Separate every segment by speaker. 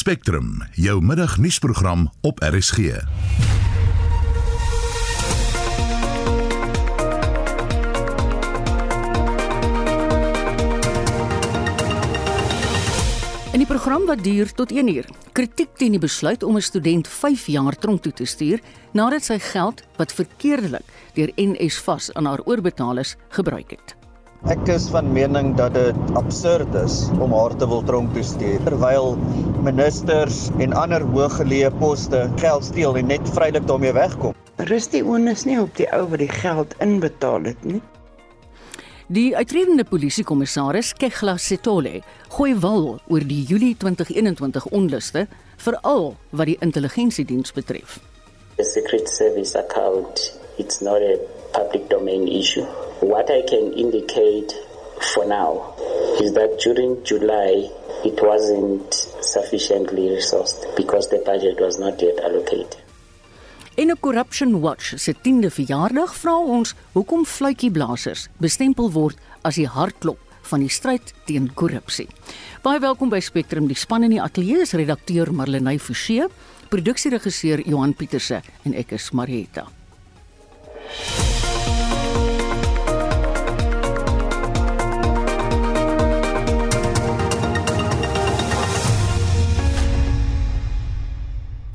Speaker 1: Spectrum, jou middagnuusprogram op RSG.
Speaker 2: In die program wat duur tot 1 uur, kritiek teen die besluit om 'n student 5 jaar tronk toe te stuur nadat sy geld wat verkeerdelik deur NSFAS aan haar oorbetalers gebruik het.
Speaker 3: Ek is van mening dat dit absurd is om haar te wil tronk toe stuur terwyl ministers en ander hooggeleë poste geld steel en net vrylik daarmee wegkom.
Speaker 4: Rus die onus nie op die ou wat die geld inbetaal het nie.
Speaker 2: Die uitredende polisiekommissaris Kegla Setole gooi wal oor die Julie 2021 onluste, veral wat die intelligensiediens betref.
Speaker 5: The Secret Service account, it's not a public domain issue. What I can indicate for now is that during July it wasn't sufficiently resourced because the budget was not yet allocated.
Speaker 2: En 'n Corruption Watch se 10de verjaardag vra ons hoekom fluitjieblassers bestempel word as die hartklop van die stryd teen korrupsie. Baie welkom by Spectrum. Die span in die ateljee is redakteur Marlenae Forsie, produksieregisseur Johan Pieterse en ek is Marieta.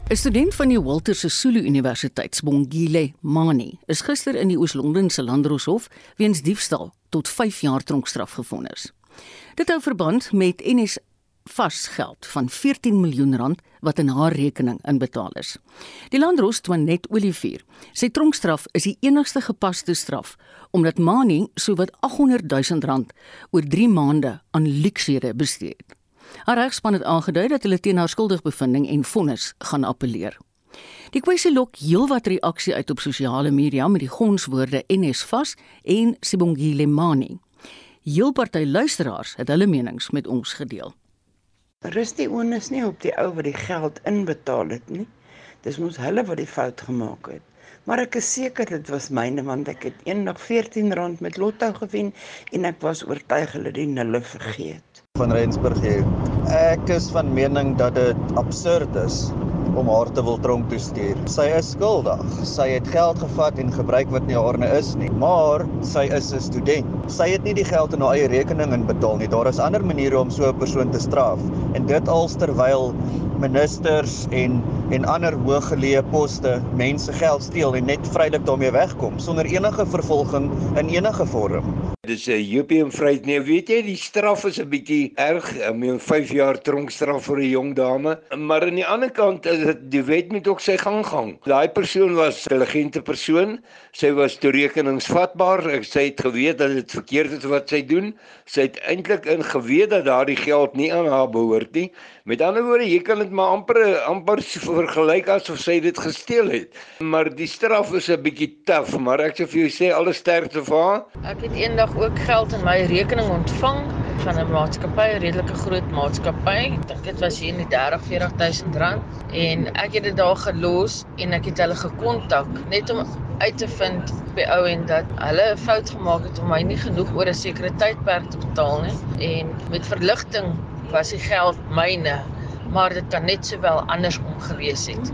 Speaker 2: Die student van die Walter Sisulu Universiteit, Bongile Mani, is gister in die Oos-London se Landdroshof weens diefstal tot 5 jaar tronkstraf gevonnis. Dit hou verband met NS vasgeld van 14 miljoen rand wat in haar rekening inbetaal is. Die landdros Twanet Olivier sê tronkstraf is die enigste gepaste straf omdat Mani sowat 800 000 rand oor 3 maande aan luksede bestee het. Haar regspan het aangedui dat hulle teen haar skuldigbevindings en vonnis gaan appeleer. Die kwessie lok heelwat reaksie uit op sosiale media met die gonswoorde NSFAS en Sibongile Mani. Heel party luisteraars het hulle menings met ons gedeel.
Speaker 4: Rus die onus nie op die ou wat die geld inbetaal het nie. Dis mos hulle wat die fout gemaak het. Maar ek is seker dit was myne want ek het eendag R14 met lotto gewen en ek was oortuig hulle die nulle vergeet.
Speaker 3: Van Rensburg hier. Ek is van mening dat dit absurd is om haar te wil tronk toe stuur. Sy is skuldig. Sy het geld gevat en gebruik wat nie haarne is nie. Maar sy is 'n student. Sy het nie die geld in haar eie rekening inbetaal nie. Daar is ander maniere om so 'n persoon te straf. En dit als terwyl ministers en en ander hooggeleë poste mense geld steel en net vrylik daarmee wegkom sonder enige vervolging in enige vorm.
Speaker 6: Dis 'n Jupium vryheid nee, weet jy, die straf is 'n bietjie erg. Ek meen 5 jaar tronkstraf vir 'n jong dame, maar aan die ander kant is dit die wet moet ook sy gang gaan. Daai persoon was 'n intelligente persoon. Sy was toerekeningsvatbaar. Ek sê het geweet dat dit verkeerd is wat sy doen. Sy het eintlik in geweet dat daardie geld nie aan haar behoort nie. Met ander woorde, jy kan dit maar amper amper vergelyk asof sy dit gesteel het. Maar die straf is 'n bietjie taaf, maar ek sê vir jou sê alle sterkte vir haar.
Speaker 7: Ek het eendag ook geld in my rekening ontvang van 'n maatskappy, 'n redelike groot maatskappy. Ek dink dit was hier in die 30 40000 rand en ek het dit daar gelos en ek het hulle gekontak net om uit te vind by ou en dat hulle 'n fout gemaak het om my nie genoeg oor 'n sekere tydperk te betaal nie en met verligting was die geld myne maar dit kan net sowel andersom gewees het.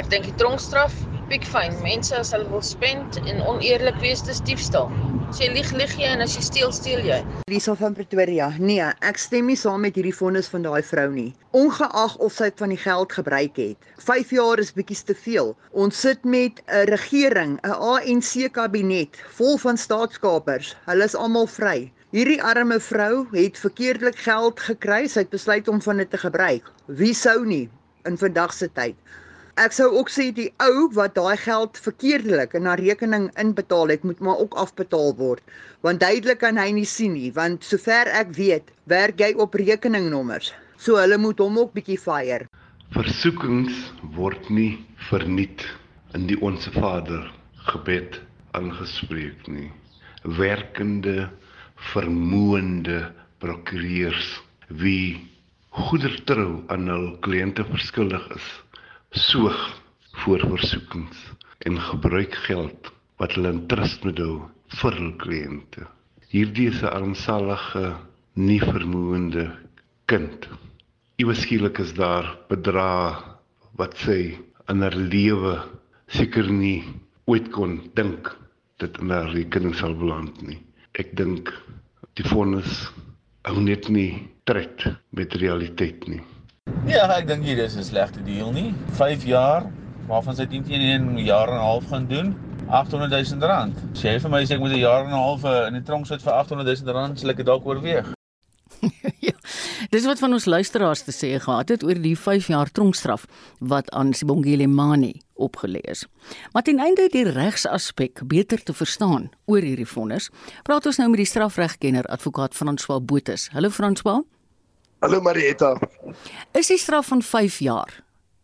Speaker 7: Ek dink die tronkstraf piekfyn mense as hulle wil spend en oneerlik wees dis diefstal. As jy lieg, lieg jy en as jy steel, steel jy.
Speaker 8: Lisa van Pretoria. Nee, ek stem nie saam met hierdie vonnis van daai vrou nie. Ongeag of sy van die geld gebruik het. 5 jaar is bietjie te veel. Ons sit met 'n regering, 'n ANC kabinet vol van staatskapers. Hulle is almal vry. Hierdie arme vrou het verkeerdelik geld gekry. Sy het besluit om van dit te gebruik. Wie sou nie in vandag se tyd? Ek sou ook sê die ou wat daai geld verkeerdelik in haar rekening inbetaal het, moet maar ook afbetaal word. Want duidelik kan hy nie sien nie, want sover ek weet, werk hy op rekeningnommers. So hulle moet hom ook bietjie fire.
Speaker 9: Versoekings word nie verniet in die Onse Vader gebed aangespreek nie. Werkende, vermoënde prokureurs wie goedertrou aan hul kliënte verskuldig is, soog voor versoekings en gebruik geld wat hulle in trust moet hou vir hul kliënte. Hierdie is 'n armsalige, nie vermoënde kind Iewes skielik is daar bedrae wat sy in haar lewe seker nie ooit kon dink dit in haar rekening sal beland nie. Ek dink die vonnis hou net nie tred met realiteit nie.
Speaker 10: Ja, ek dink hier is 'n slegte deal nie. 5 jaar waarvan sy teen in 'n jaar en 'n half gaan doen. 800 000 rand. Sê vir my sê ek moet 'n jaar en 'n half eh, in die tronk sit vir 800 000 rand, sal ek dit dalk oorweeg.
Speaker 2: ja. Dis wat van ons luisteraars te sê gehad het oor die 5 jaar tronkstraf wat aan Sibongile Mani opgelê is. Maar ten einde die regsaspek beter te verstaan oor hierdie vonnis, praat ons nou met die strafregkenner advokaat François Botha. Hallo François.
Speaker 11: Hallo Marietta.
Speaker 2: Is die straf van 5 jaar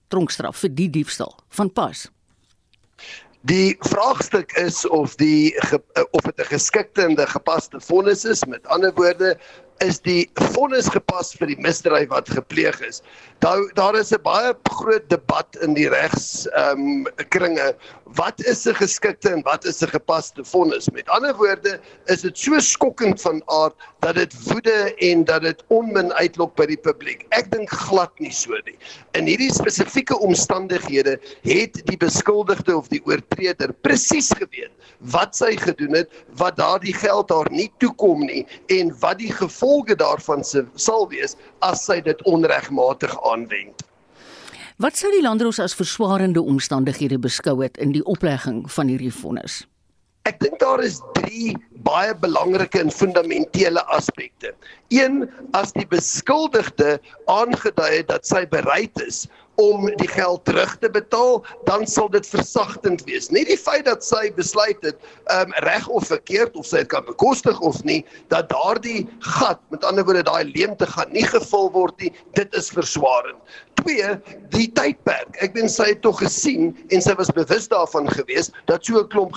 Speaker 2: tronkstraf vir die diefstal van pas?
Speaker 11: Die vraagstuk is of die of dit 'n geskikte en 'n gepaste vonnis is. Met ander woorde, is die vonnis gepas vir die misdryf wat gepleeg is. Daar daar is 'n baie groot debat in die regs ehm um, kringe. Wat is 'n geskikte en wat is 'n gepaste vonnis? Met ander woorde, is dit so skokkend van aard dat dit woede en dat dit onmin uitlok by die publiek. Ek dink glad nie so nie. In hierdie spesifieke omstandighede het die beskuldigde of die oortreder presies geweet wat sy gedoen het, wat daardie geld haar nie toekom nie en wat die gevolge daarvan sal wees as sy dit onregmatig aanwend.
Speaker 2: Wat sou die landros as verswaarende omstandighede beskou het in die oplegging van hierdie vonnis?
Speaker 11: Ek dink daar is 3 baie belangrike en fundamentele aspekte. Een, as die beskuldigde aangedui het dat sy bereid is om die geld terug te betaal, dan sal dit versagtend wees. Nie die feit dat sy besluit het um reg of verkeerd of sy dit kan bekostig of nie, dat daardie gat, met ander woorde daai leemte gaan nie gevul word nie, dit is verswarend. Twee, die tydperk. Ek meen sy het tog gesien en sy was bewus daarvan gewees dat so 'n klomp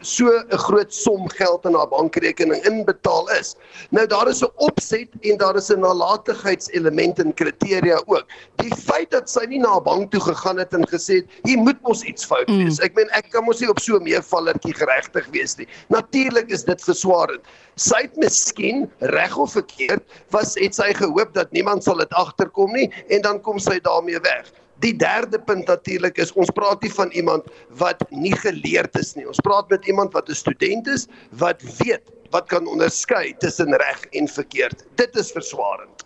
Speaker 11: so 'n groot som geld in haar bankrekening inbetaal is. Nou daar is 'n opset en daar is 'n nalatigheidselement en kriteria ook. Die feit dat sy nie na 'n bank toe gegaan het en gesê het hier moet mos iets fout mm. wees. Ek meen ek kan mos nie op so 'n meevallertjie geregtig wees nie. Natuurlik is dit verswarend. Sy het miskien reg of verkeerd was het sy gehoop dat niemand sal dit agterkom nie en dan kom sy daarmee weg. Die derde punt natuurlik is ons praat nie van iemand wat nie geleerd is nie. Ons praat met iemand wat 'n student is wat weet wat kan onderskei tussen reg en verkeerd. Dit is verswarend.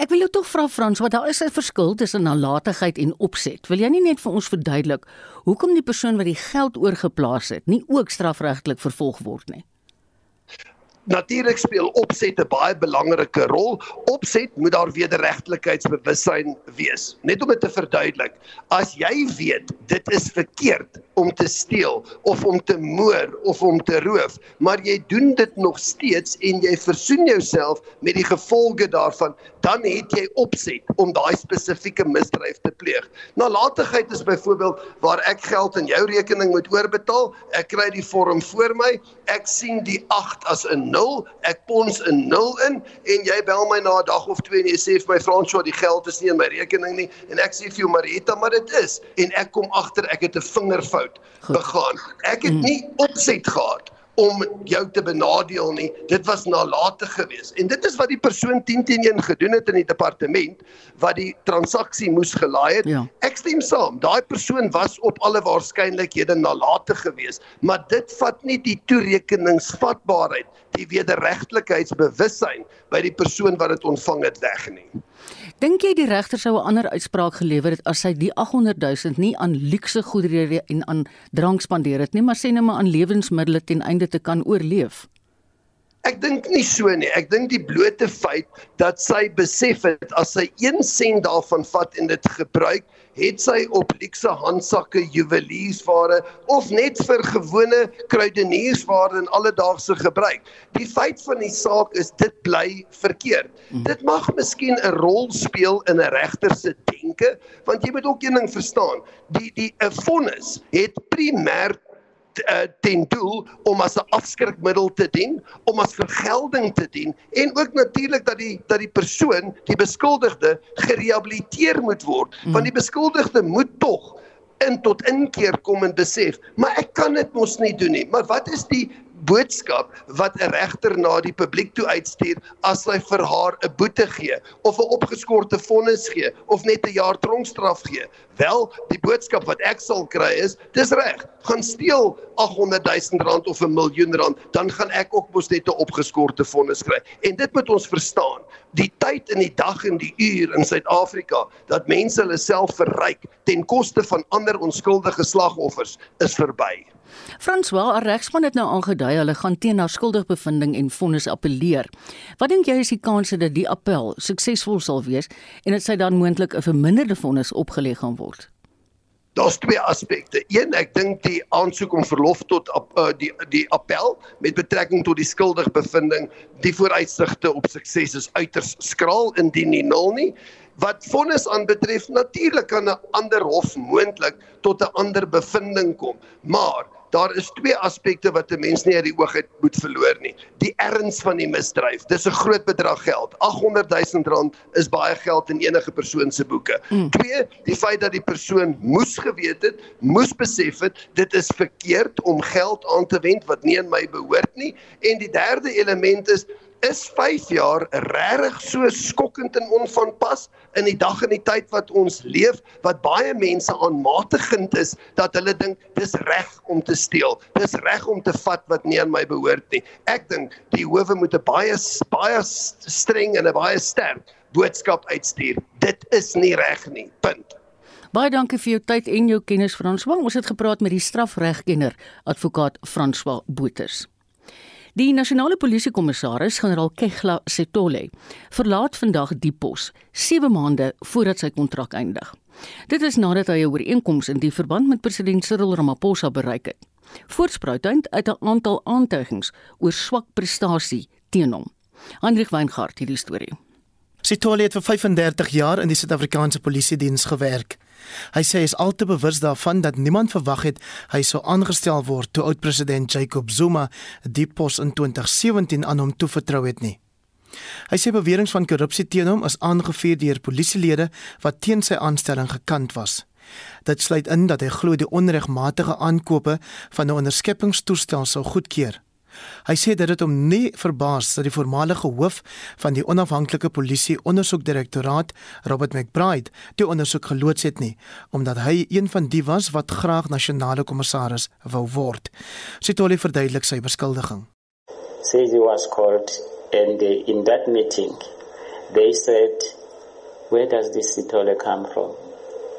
Speaker 2: Ek wil jou tog vra Frans, wat daar is 'n verskil tussen nalatigheid en opset. Wil jy nie net vir ons verduidelik hoekom die persoon wat die geld oorgeplaas het, nie ook strafregtelik vervolg word nie?
Speaker 11: Natuurlik speel opset 'n baie belangrike rol. Opset moet daar wederregtelikheidsbewussyn wees. Net om dit te verduidelik, as jy weet dit is verkeerd om te steel of om te moor of om te roof, maar jy doen dit nog steeds en jy versoen jouself met die gevolge daarvan, dan het jy opset om daai spesifieke misdryf te pleeg. Nalatigheid is byvoorbeeld waar ek geld in jou rekening moet oorbetaal, ek kry die vorm voor my, ek sien die 8 as 'n 0, ek pons 'n 0 in en jy bel my na 'n dag of twee en jy sê vir my François, die geld is nie in my rekening nie en ek sê vir jou Marietta, maar dit is. En ek kom agter ek het 'n vingerfout begaan. Ek het nie opset gehad om jou te benadeel nie. Dit was nalatig geweest. En dit is wat die persoon 10 teen 1 gedoen het in die departement wat die transaksie moes gelaai het. Ja. Ek stem saam. Daai persoon was op alle waarskynlikhede nalatig geweest, maar dit vat nie die toerekeningsvatbaarheid, die wederregtelikheidsbewussyn by die persoon wat dit ontvang het weg nie.
Speaker 2: Dink jy die regter sou 'n ander uitspraak gelewer het as hy die 800 000 nie aan luukse goedere en aan drank spandeer het nie, maar sê net maar aan lewensmiddels ten einde te kan oorleef?
Speaker 11: Ek dink nie so nie. Ek dink die blote feit dat sy besef het as sy 1 sent daarvan vat en dit gebruik, het sy op luukse handsakke, juweliersware of net vir gewone kruideniersware en alledaagse gebruik. Die feit van die saak is dit bly verkeerd. Hmm. Dit mag miskien 'n rol speel in 'n regter se denke, want jy moet ook een ding verstaan. Die die 'n vonnis het primêr ten doel om as 'n afskrikmiddel te dien, om as vergelding te dien en ook natuurlik dat die dat die persoon, die beskuldigde gerehabiliteer moet word, mm. want die beskuldigde moet tog in tot inkeer kom en besef, maar ek kan dit mos nie doen nie. Maar wat is die boodskap wat 'n regter na die publiek toe uitstuur as hy vir haar 'n boete gee of 'n opgeskorte vonnis gee of net 'n jaar tronkstraf gee. Wel, die boodskap wat ek sal kry is, dis reg. Gaan steel 800 000 rand of 'n miljoen rand, dan gaan ek ook mos net 'n opgeskorte vonnis kry. En dit moet ons verstaan. Die tyd in die dag en die uur in Suid-Afrika dat mense hulle self verryk ten koste van ander onskuldige slagoffers is verby.
Speaker 2: François, 'n regsman het nou aangedui hulle gaan teen haar skuldigbevindings en vonnis appeleer. Wat dink jy is die kanse dat die appel suksesvol sal wees en dit sy dan moontlik 'n verminderde vonnis opgelê gaan word?
Speaker 11: Daar's twee aspekte. Een, ek dink die aansoek om verlof tot uh, die die appel met betrekking tot die skuldigbevinding, die vooruitsigte op sukses is uiters skraal indien nie nul nie. Wat vonnis aanbetref, natuurlik kan 'n ander hof moontlik tot 'n ander bevinding kom, maar daar is twee aspekte wat 'n mens nie uit die oog uit moet verloor nie. Die erns van die misdryf. Dis 'n groot bedrag geld. 800 000 rand is baie geld in enige persoon se boeke. Mm. Twee, die feit dat die persoon moes geweet het, moes besef het dit is verkeerd om geld aan te wend wat nie aan my behoort nie. En die derde element is is 5 jaar regtig so skokkend en onvanpas in die dag en die tyd wat ons leef wat baie mense aanmatigend is dat hulle dink dis reg om te steel. Dis reg om te vat wat nie aan my behoort nie. Ek dink die howe moet 'n baie baie streng en 'n baie sterk boodskap uitstuur. Dit is nie reg nie. Punt.
Speaker 2: Baie dankie vir jou tyd en jou kennis Frans Wang. Ons het gepraat met die strafregkenner advokaat François Boeters. Die nasionale polisiekommissaris, generaal Kegla Setole, verlaat vandag die pos 7 maande voordat sy kontrak eindig. Dit is nadat hy 'n ooreenkoms in die verband met president Cyril Ramaphosa bereik het. Voorspruit uit 'n aantal aantuigings oor swak prestasie teen hom. Hendrik Weingart hierdie storie.
Speaker 12: Setole het vir 35 jaar in die Suid-Afrikaanse Polisie diens gewerk. Hy sê hy is altyd bewus daarvan dat niemand verwag het hy sou aangestel word toe oud-president Jacob Zuma die pos in 2017 aan hom toevertrou het nie. Hy sê beweringe van korrupsie teen hom is aangevuur deur polisielede wat teen sy aanstelling gekant was. Dit sluit in dat hy glo die onregmatige aankope van 'n onderskeppingstoestel sou goedkeur. Hy sê dat dit hom nie verbaas dat die voormalige hoof van die onafhanklike polisie ondersoekdirektoraat, Robert McBride, die ondersoek geloods het nie, omdat hy een van die was wat graag nasionale kommissaris wou word. Sitoli verduidelik sy beskuldiging.
Speaker 5: Says he was called and in that meeting they said where does this Sitole come from?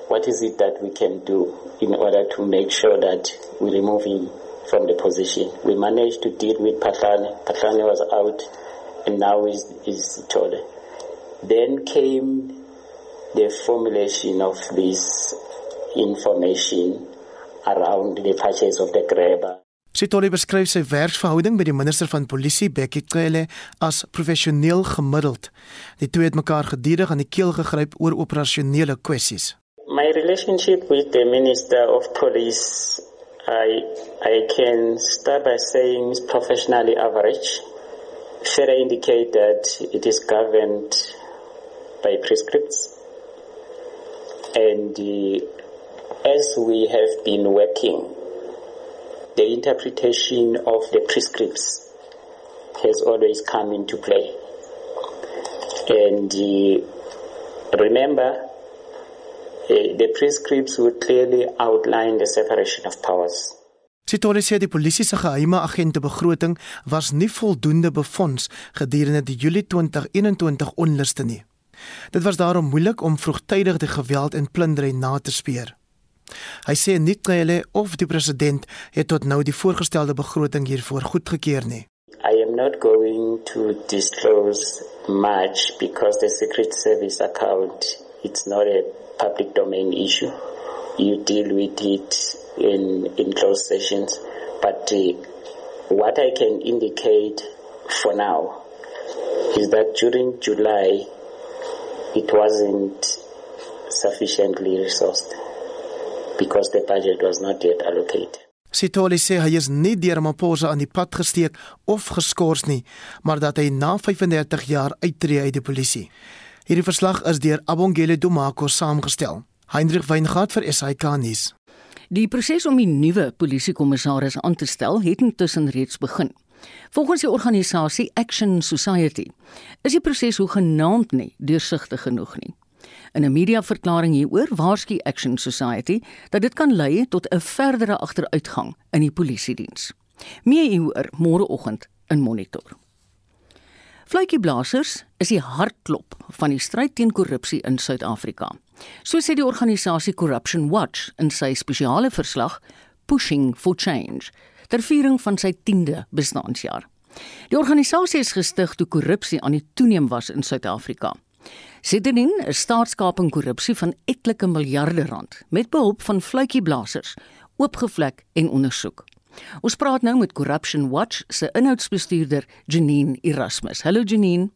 Speaker 5: What is it that we can do in order to make sure that we remove him from the position. We managed to deal with Patlane. Patlane was out and now is is Tole. Then came the formulation of this information around the purchase of the grabber.
Speaker 12: Sitoli beskryf sy werksverhouding met die minister van polisie Bekkie Cele as professioneel gemiddeld. Die twee het mekaar gedurig aan die keel gegryp oor operasionele kwessies.
Speaker 5: My relationship with the minister of police I I can start by saying it's professionally average. Further indicate that it is governed by prescripts? And uh, as we have been working, the interpretation of the prescripts has always come into play. And uh, remember, the prescripts would clearly outline the separation of powers.
Speaker 12: Sitori sê die polisie se geheime agente begroting was nie voldoende befonds gedurende die Julie 2021 onluste nie. Dit was daarom moeilik om vroegtydig die geweld en plundering na te speur. Hy sê nie Cele of die president het tot nou die voorgestelde begroting hiervoor goedgekeur nie.
Speaker 5: I am not going to disclose much because the secret service account it's not a public domain issue. You deal with it in, in closed sessions. But uh, what I can indicate for now is that during July, it wasn't sufficiently resourced because the budget was not yet allocated.
Speaker 12: Sitoli sê hy is nie deur Maposa aan die pad gesteek of geskort nie, maar dat hy na 35 jaar uittreë uit die polisie. Hierdie verslag is deur Abongile Domako saamgestel. Hendrik Weingart vir SAK nuus.
Speaker 2: Die proses om die nuwe polisiekommissaris aan te stel het intussen reeds begin. Volgens die organisasie Action Society is die proses hoegenaamd nie deursigtig genoeg nie. In 'n mediaverklaring hieroor waarsku Action Society dat dit kan lei tot 'n verdere agteruitgang in die polisiediens. Meer hieroor môreoggend in Monitor. Fluitjieblassers is die hartklop van die stryd teen korrupsie in Suid-Afrika. So sê die organisasie Corruption Watch in sy spesiale verslag Pushing for Change ter viering van sy 10de bestaanjaar. Die organisasie is gestig toe korrupsie aan die toeneem was in Suid-Afrika. Sittenin is staatskaping korrupsie van etlike miljarde rand met behulp van fluitjieblassers oopgevlek en ondersoek. Ons praat nou met Corruption Watch se inhoudsbestuurder Janine Erasmus. Hallo Janine.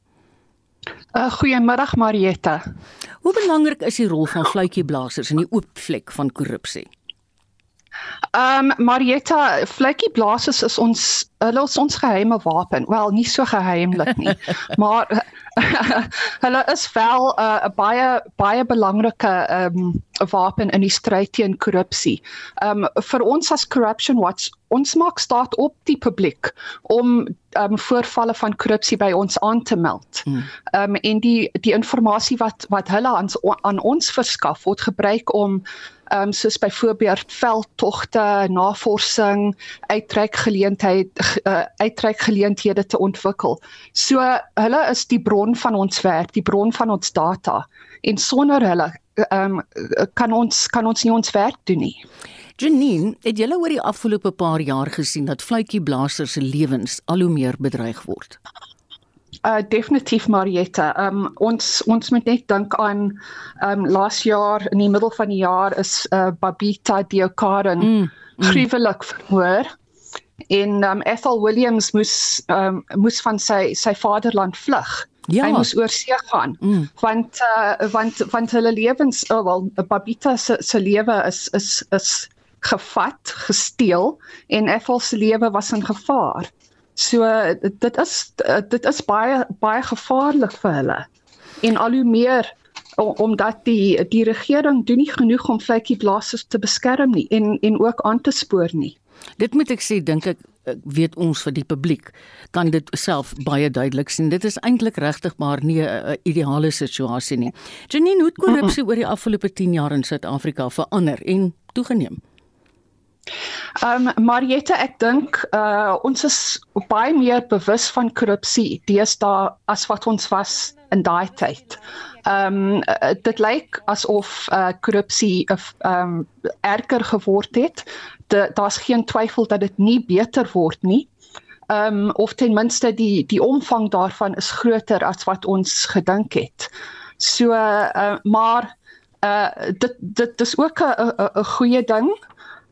Speaker 13: Uh, goeiemiddag Marietta.
Speaker 2: Hoe belangrik is die rol van fluitjieblassers in die oopvlek van korrupsie?
Speaker 13: Ehm um, Marietta, fluitjieblassers is ons hulle is ons geheime wapen. Wel, nie so geheimlik nie, maar hulle is wel uh, 'n uh, baie baie belangrike ehm um, wapen in die stryd teen korrupsie. Ehm um, vir ons as Corruption Watch, ons maak staat op die publiek om ehm um, voorvalle van korrupsie by ons aan te meld. Hmm. Ehm um, en die die inligting wat wat hulle aan aan ons verskaf word gebruik om ehm um, soos byvoorbeeld veldtogte, navorsing, uittrekgeleentheid uh, uittrekgeleenthede te ontwikkel. So hulle is die bron van ons werk, die bron van ons data en sonder hulle ehm um, kan ons kan ons nie ons werk doen nie.
Speaker 2: Janine, het julle oor die afgelope paar jaar gesien dat fluitjieblassers se lewens al hoe meer bedreig word?
Speaker 13: uh definitief Marietta. Um ons ons moet net dink aan um laas jaar in die middel van die jaar is uh Babita Diokaren mm, mm. gruwelik vermoor. En um Ethel Williams moes um moes van sy sy vaderland vlug. Ja. Hy moes oor see gaan. Mm. Want uh want want hulle lewens oh, wel Babita se se lewe is is is gevat, gesteel en Ethel se lewe was in gevaar. So dit is dit is baie baie gevaarlik vir hulle. En al hoe meer omdat die die regering doen nie genoeg om vletjieblassers te beskerm nie en en ook aan te spoor nie.
Speaker 2: Dit moet ek sê dink ek weet ons vir die publiek kan dit self baie duidelik sien. Dit is eintlik regtig maar nie 'n ideale situasie nie. Janine, hoe het korrupsie oor die afgelope 10 jaar in Suid-Afrika verander en toegeneem?
Speaker 13: Ehm um, Mariette, ek dink uh ons is baie meer bewus van korrupsie deesdae as wat ons was in daai tyd. Ehm um, dit lyk asof uh korrupsie ehm um, erger geword het. Daar's geen twyfel dat dit nie beter word nie. Ehm um, of ten minste die die omvang daarvan is groter as wat ons gedink het. So uh maar uh dit dit is ook 'n 'n goeie ding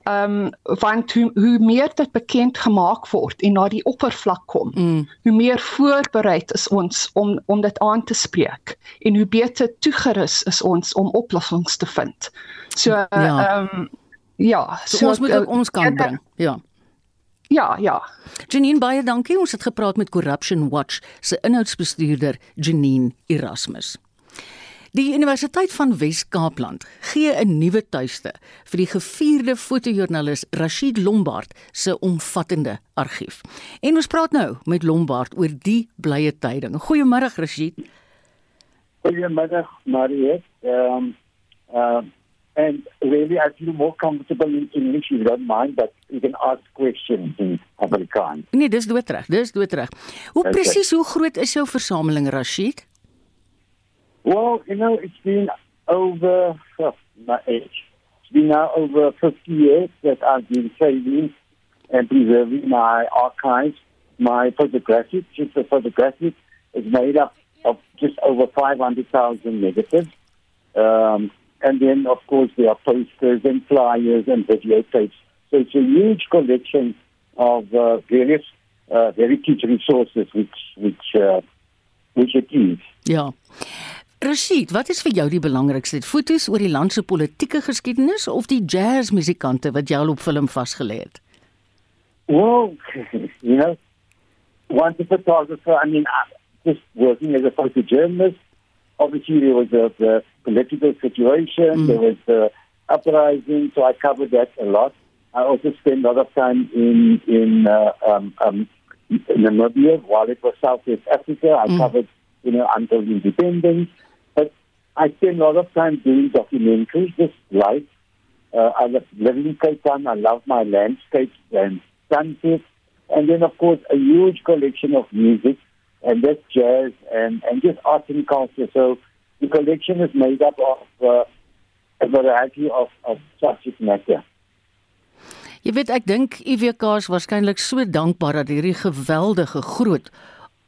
Speaker 13: ehm um, want hoe, hoe meer dit bekend gemaak word en na die oppervlak kom, mm. hoe meer voorbereid is ons om om dit aan te spreek en hoe beter toegerus is ons om oplossings te vind. So ja. ehm ja. um, ja,
Speaker 2: so, so ons moet ook ons kan bring. Ja.
Speaker 13: Ja, ja.
Speaker 2: Janine baie dankie. Ons het gepraat met Corruption Watch se inhoudsbestuurder Janine Erasmus. Die Universiteit van Wes-Kaapland gee 'n nuwe tuiste vir die gevierde fotojoernalis Rashid Lombard se omvattende argief. En ons praat nou met Lombard oor die blye tyding. Goeiemôre Rashid.
Speaker 14: Goeiemôre Marie. Um uh and really I feel more comfortable in English if you don't mind but you can ask questions in Afrikaans.
Speaker 2: Nee, dis doodreg. Dis doodreg. Hoe okay. presies hoe groot is jou versameling Rashid?
Speaker 14: Well, you know, it's been over my age. It's been now over 50 years that I've been saving and preserving my archives. My photographic, just the photographic, is made up of just over 500,000 negatives. Um, and then, of course, there are posters and flyers and videotapes. So it's a huge collection of uh, various uh, heritage resources, which which uh, which it is.
Speaker 2: Yeah. Rashid, wat is vir jou die belangrikste? Fotos oor die land se politieke geskiedenis of die jazzmusikante wat jy al op film vasgelê het?
Speaker 14: Well, you know, one the photographer, I mean, just working as a photojournalist, obviously there was the, the political situation, mm. there was the uprising, so I covered that a lot. I also spent a lot of time in in uh, um, um, Namibia while it was Southwest Africa. I mm. covered, you know, until independence. I spent a lot of time doing documentaries, just life. Uh, I live in Cape Town. I love my landscapes and sunsets. And then, of course, a huge collection of music, and that's jazz and, and just art and culture. So the collection is made up of uh, a variety of, of subject matter.
Speaker 2: Jy weet ek dink IWK is waarskynlik so dankbaar dat hierdie geweldige groot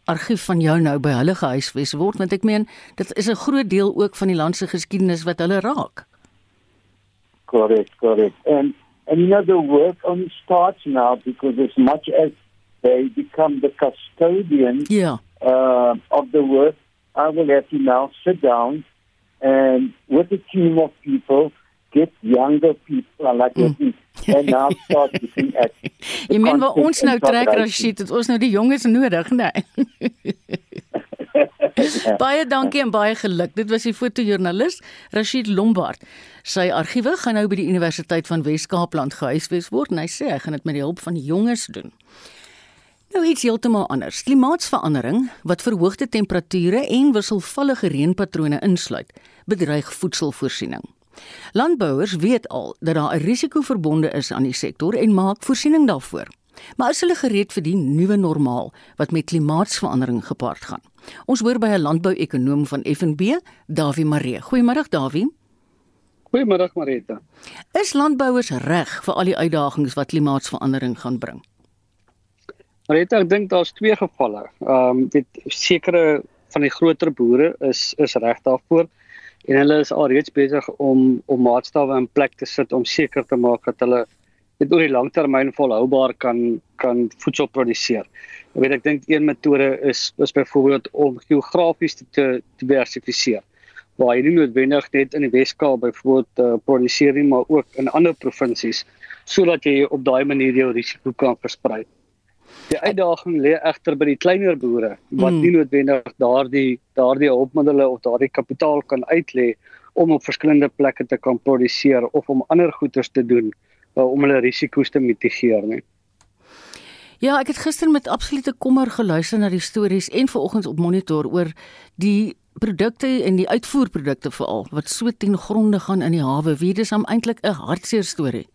Speaker 2: argief van jou nou by hulle gehuisves word want ek meen dit is 'n groot deel ook van die land se geskiedenis wat hulle raak.
Speaker 14: Correct, correct. And the work only starts now because as much as they become the custodian
Speaker 2: yeah.
Speaker 14: uh, of the work, I will have to now sit down and with a team of people get younger people like mm. and now start looking at
Speaker 2: Jy meen waar ons nou trek Rashid, het ons nou die jonges nodig, nee. baie dankie en baie geluk. Dit was die fotojoernalis Rashid Lombard. Sy argiewe gaan nou by die Universiteit van Wes-Kaapland gehuisves word en hy sê hy gaan dit met die hulp van die jonges doen. Nou iets heeltemal anders. Klimaatsverandering wat verhoogde temperature en wisselvallige reënpatrone insluit, bedreig voedselvoorsiening. Landbouers weet al dat daar 'n risiko verbonde is aan die sektor en maak voorsiening daarvoor. Maar is hulle gereed vir die nuwe normaal wat met klimaatsverandering gepaard gaan? Ons hoor by 'n landbouekonoom van FNB, Davie Maree. Goeiemôre Davie.
Speaker 15: Goeiemôre Marita.
Speaker 2: Is landbouers reg vir al die uitdagings wat klimaatsverandering gaan bring?
Speaker 15: Marita, ek dink daar's twee gevalle. Ehm um, dit sekere van die groter boere is is reg daarvoor en hulle is alreeds besig om om maatstawwe in plek te sit om seker te maak dat hulle dit oor die langtermyn volhoubaar kan kan voedsel produseer. Ek weet ek dink een metode is is byvoorbeeld om geografies te, te diversifiseer. Waar jy nie noodwendig net in die Weskaap byvoorbeeld uh, produseer nie, maar ook in ander provinsies sodat jy op daai manier jou risiko kan versprei. Die uitdaging lê egter by die kleiner boere wat mm. nie noodwendig daardie daardie hulpmiddels of daardie kapitaal kan uitlê om op verskillende plekke te kan produseer of om ander goederes te doen uh, om hulle risiko's te mitigeer nie.
Speaker 2: Ja, ek het gister met absolute kommer geluister na die stories en vanoggend op monitor oor die produkte en die uitvoerprodukte veral wat so ten gronde gaan in die hawe. Wie dis eintlik 'n hartseer storie.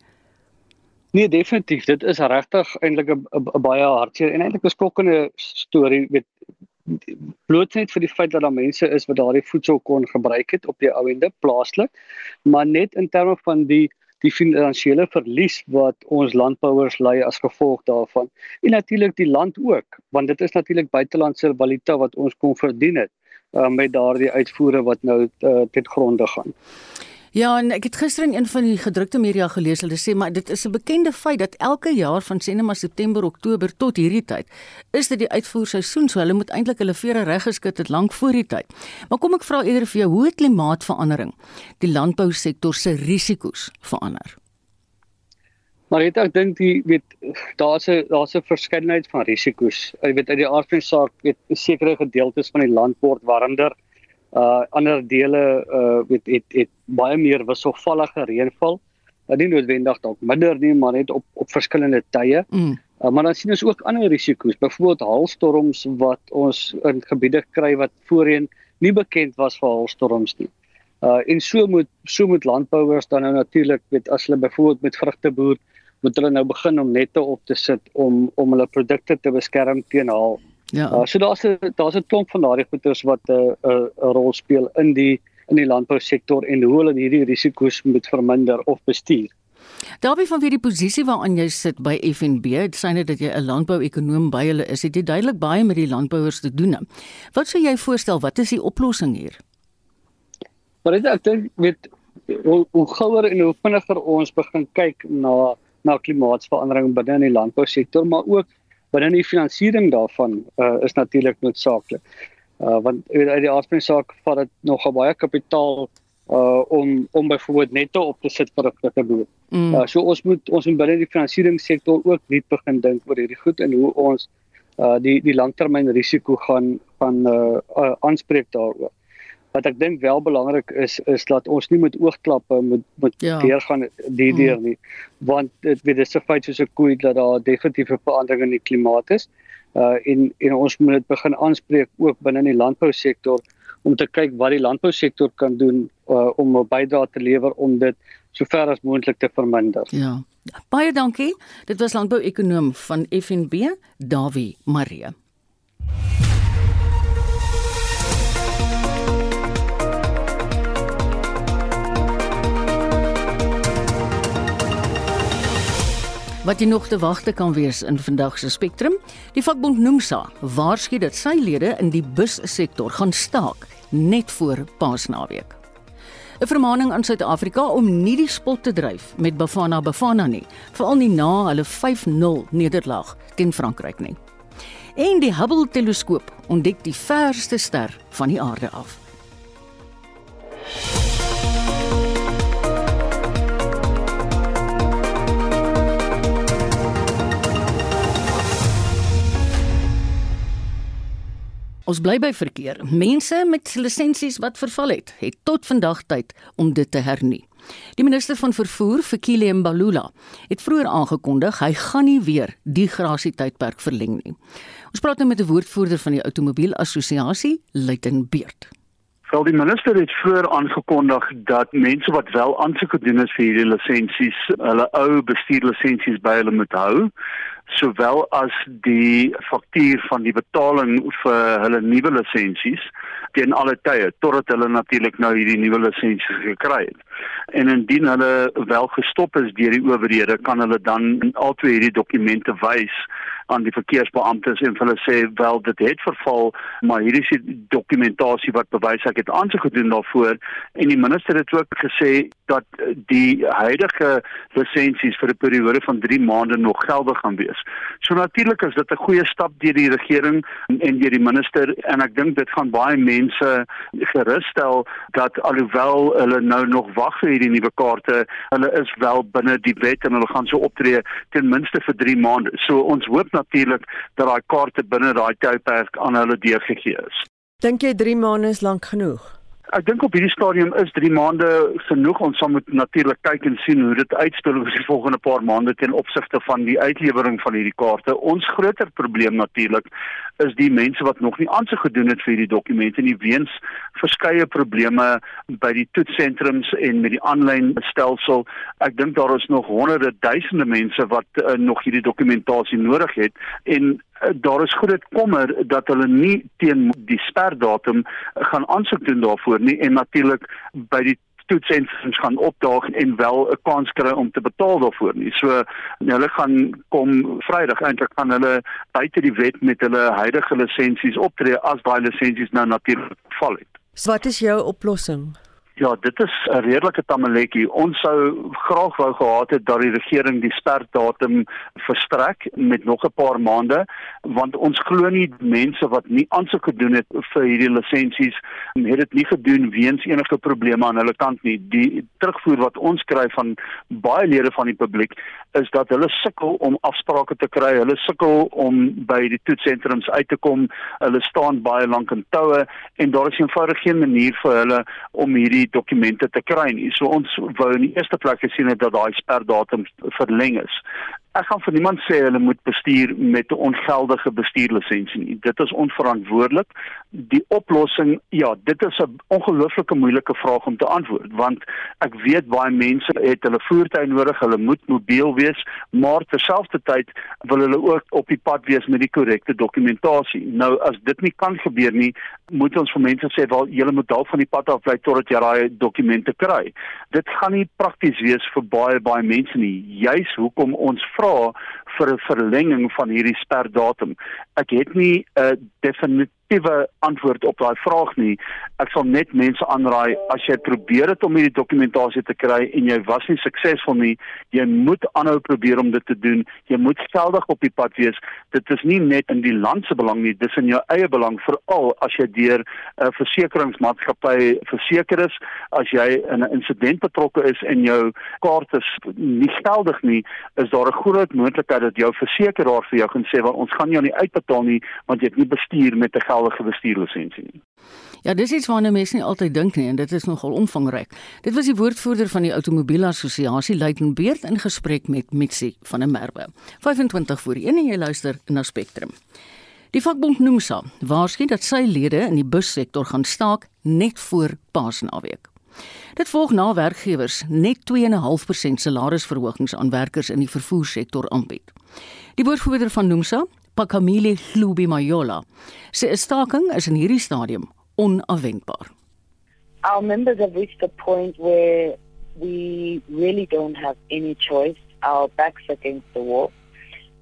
Speaker 15: Nee, definitief. Dit is regtig eintlik 'n baie hartseer en eintlik 'n skokkende storie met bloot net vir die feit dat daar mense is wat daardie voedsel kon gebruik het op die ou ende plaaslik, maar net in terme van die die finansiële verlies wat ons landbouers ly as gevolg daarvan. En natuurlik die land ook, want dit is natuurlik buitelandse valuta wat ons kon verdien het uh, met daardie uitvoere wat nou uh, ten gronde gaan.
Speaker 2: Ja, en ek het gister in een van die gedrukte media gelees hulle sê maar dit is 'n bekende feit dat elke jaar van September, September, Oktober tot hierdie tyd is dit die uitvoerseisoen, so hulle moet eintlik hulle vere reg geskit het lank voor die tyd. Maar kom ek vra eerder vir jou, hoe klimaatsverandering die landbousektor se risiko's verander?
Speaker 15: Maar het ek dink die weet daar's 'n daar's 'n verskeidenheid van risiko's. Jy weet uit die aard van die saak, weet sekere gedeeltes van die land word warmer uh ander dele uh weet het het baie meer wisselvallige reënval. Wat nie noodwendig dalk minder nie, maar net op op verskillende tye. Mm. Uh, maar dan sien ons ook ander risiko's, byvoorbeeld haalstorms wat ons in gebiede kry wat voorheen nie bekend was vir haalstorms nie. Uh en so moet so moet landbouers dan nou natuurlik weet as hulle byvoorbeeld met vrugte boer moet hulle nou begin om nette op te sit om om hulle produkte te beskerm teen haal. Ja. Uh, so daar's 'n daar's 'n klomp van daardie goeders wat 'n uh, 'n uh, 'n rol speel in die in die landbousektor en hoe hulle hierdie risiko's moet verminder of bestuur.
Speaker 2: Daarby van wie die posisie waaraan jy sit by FNB, dit sê net dat jy 'n landbouekonoom by hulle is, het jy duidelik baie met die landbouers te doen. Wat sou jy voorstel, wat is die oplossing hier?
Speaker 15: Maar dit ek dink met hoe, hoe gouer en hoe vinniger ons begin kyk na na klimaatsverandering binne in die landbousektor, maar ook binne die finansiering daarvan uh, is natuurlik noodsaaklik. Uh want uit die aardse saak vat dit nog baie kapitaal uh om om byvoorbeeld netto op te sit vir 'n groter boer. Mm. Uh so ons moet ons moet binne die finansieringssektor ook net begin dink oor hierdie goed en hoe ons uh die die langtermyn risiko gaan van uh aanspreek daaroor. Wat ek dink wel belangrik is is dat ons nie met oogklappe moet moet ja. deurgaan die deur nie, want dit weet dis 'n feit soos 'n koei dat daar definitief 'n verandering in die klimaat is. Uh en en ons moet dit begin aanspreek ook binne die landbousektor om te kyk wat die landbousektor kan doen uh, om 'n bydrae te lewer om dit sover as moontlik te verminder.
Speaker 2: Ja. Baie dankie. Dit was landbouekonoom van FNB, Dawie Marie. Wat jy nog te wagte kan wees in vandag se Spectrum, die vakbond Nomsa waarsku dat sy lede in die bussektor gaan staak net voor Paasnaweek. 'n Vermaaning aan Suid-Afrika om nie die spot te dryf met Bafana Bafana nie, veral nie na hulle 5-0 nederlaag teen Frankryk nie. En die Hubble teleskoop ontdek die verste ster van die aarde af. Ons bly by verkeer. Mense met lisensies wat verval het, het tot vandag tyd om dit te hernie. Die minister van vervoer, Fikile Mbalula, het vroeër aangekondig hy gaan nie weer die grasie tydperk verleng nie. Ons praat nou met 'n woordvoerder van die Automobielassosiasie, Luiten Beerd.
Speaker 16: Wel die minister het vroeër aangekondig dat mense wat wel aansoek gedoen het vir hierdie lisensies, hulle ou bestuurlisensies by hulle moet hou sowel as die faktuur van die betaling vir hulle nuwe lisensies teen alle tye totdat hulle natuurlik nou hierdie nuwe lisensies gekry het. En indien hulle wel gestop is deur die owerhede, kan hulle dan al twee hierdie dokumente wys aan die verkeersbeamptes en hulle sê wel dit het verval, maar hier is die dokumentasie wat bewys ek het aansoek gedoen daarvoor en die minister het ook gesê dat die huidige lisensies vir 'n periode van 3 maande nog geldig gaan wees. So natuurlik is dit 'n goeie stap deur die regering en deur die minister en ek dink dit gaan baie mense gerusstel dat alhoewel hulle nou nog wag vir hierdie nuwe kaarte, hulle is wel binne die wet en hulle gaan so optree ten minste vir 3 maande. So ons hoop natuurlik dat daai kaarte binne daai tydperk aan hulle deurgegee is.
Speaker 17: Dink jy 3 maande is lank genoeg?
Speaker 16: Ek dink op hierdie stadium is 3 maande genoeg. Ons sal moet natuurlik kyk en sien hoe dit uitspeel oor die volgende paar maande ten opsigte van die uitlewering van hierdie kaarte. Ons groter probleem natuurlik is die mense wat nog nie aansoek gedoen het vir hierdie dokumente nie weens verskeie probleme by die toetssentrums en met die aanlyn stelsel. Ek dink daar is nog honderde duisende mense wat uh, nog hierdie dokumentasie nodig het en daar is groot kommer dat hulle nie teen die sperdatum gaan aansoek doen daarvoor nie en natuurlik by die toetsentums gaan opdaag en wel 'n kans kry om te betaal daarvoor nie. So hulle gaan kom Vrydag eintlik gaan hulle buite die wet met hulle huidige lisensies optree as daai lisensies nou natuurlik val het.
Speaker 17: So wat is jou oplossing?
Speaker 16: Ja, dit is 'n redelike tamaletjie. Ons sou graag wou gehad het dat die regering die sperdatum verstrek met nog 'n paar maande, want ons glo nie mense wat nie aansoek gedoen het vir hierdie lisensies het dit nie gedoen weens enige probleme aan hulle kant nie. Die terugvoer wat ons kry van baie lede van die publiek is dat hulle sukkel om afsprake te kry. Hulle sukkel om by die toetsentrums uit te kom. Hulle staan baie lank in toue en daar is eenvoudig geen manier vir hulle om hierdie dokumente te kry nie. So ons wou in die eerste plek gesien het dat daai sperdatum verleng is. Ek gaan vir niemand sê hulle moet bestuur met 'n ongeldige bestuurlisensie nie. Dit is onverantwoordelik. Die oplossing, ja, dit is 'n ongelooflike moeilike vraag om te antwoord want ek weet baie mense het hulle voertuie nodig, hulle moet mobiel wees, maar terselfdertyd wil hulle ook op die pad wees met die korrekte dokumentasie. Nou as dit nie kan gebeur nie, moet ons vir mense sê wel julle moet dalk van die pad af bly totdat jy daai dokumente kry. Dit gaan nie prakties wees vir baie baie mense nie. Juis hoekom ons vra vir 'n verlenging van hierdie sperdatum. Ek het nie 'n definitiewe definitiewe antwoord op daai vraag nie. Ek sal net mense aanraai as jy probeer het om hierdie dokumentasie te kry en jy was nie suksesvol nie, jy moet aanhou probeer om dit te doen. Jy moet geldig op die pad wees. Dit is nie net in die land se belang nie, dis in jou eie belang veral as jy deur 'n uh, versekeringsmaatskappy verseker is, as jy in 'n insident betrokke is en jou kaart is nie geldig nie, is daar 'n groot moontlikheid dat jou versekeraar vir jou gaan sê wel ons gaan jou nie uitbetaal nie want jy het nie bestuur met 'n geldige bestuurlisensie nie.
Speaker 2: Ja, dis iets waarna mense nie altyd dink nie en dit is nogal omvangryk. Dit was die woordvoerder van die Automobielassosiasie Luitenant Beerd in gesprek met Mitsi van der Merwe. 25 voor 1 en jy luister na Spectrum. Die vakbond Nomsa waarsku dat sy lede in die bussektor gaan staak net voor Paasnaweek. Dit volg na werkgewers net 2.5% salarisverhogings aan werkers in die vervoersektor aanbied. Die woordvoerder van Nomsa, Pakamile Hlubi Mayola, sê 'n staking is in hierdie stadium onafwendbaar.
Speaker 18: Our members have reached a point where we really don't have any choice. Our backs against the wall.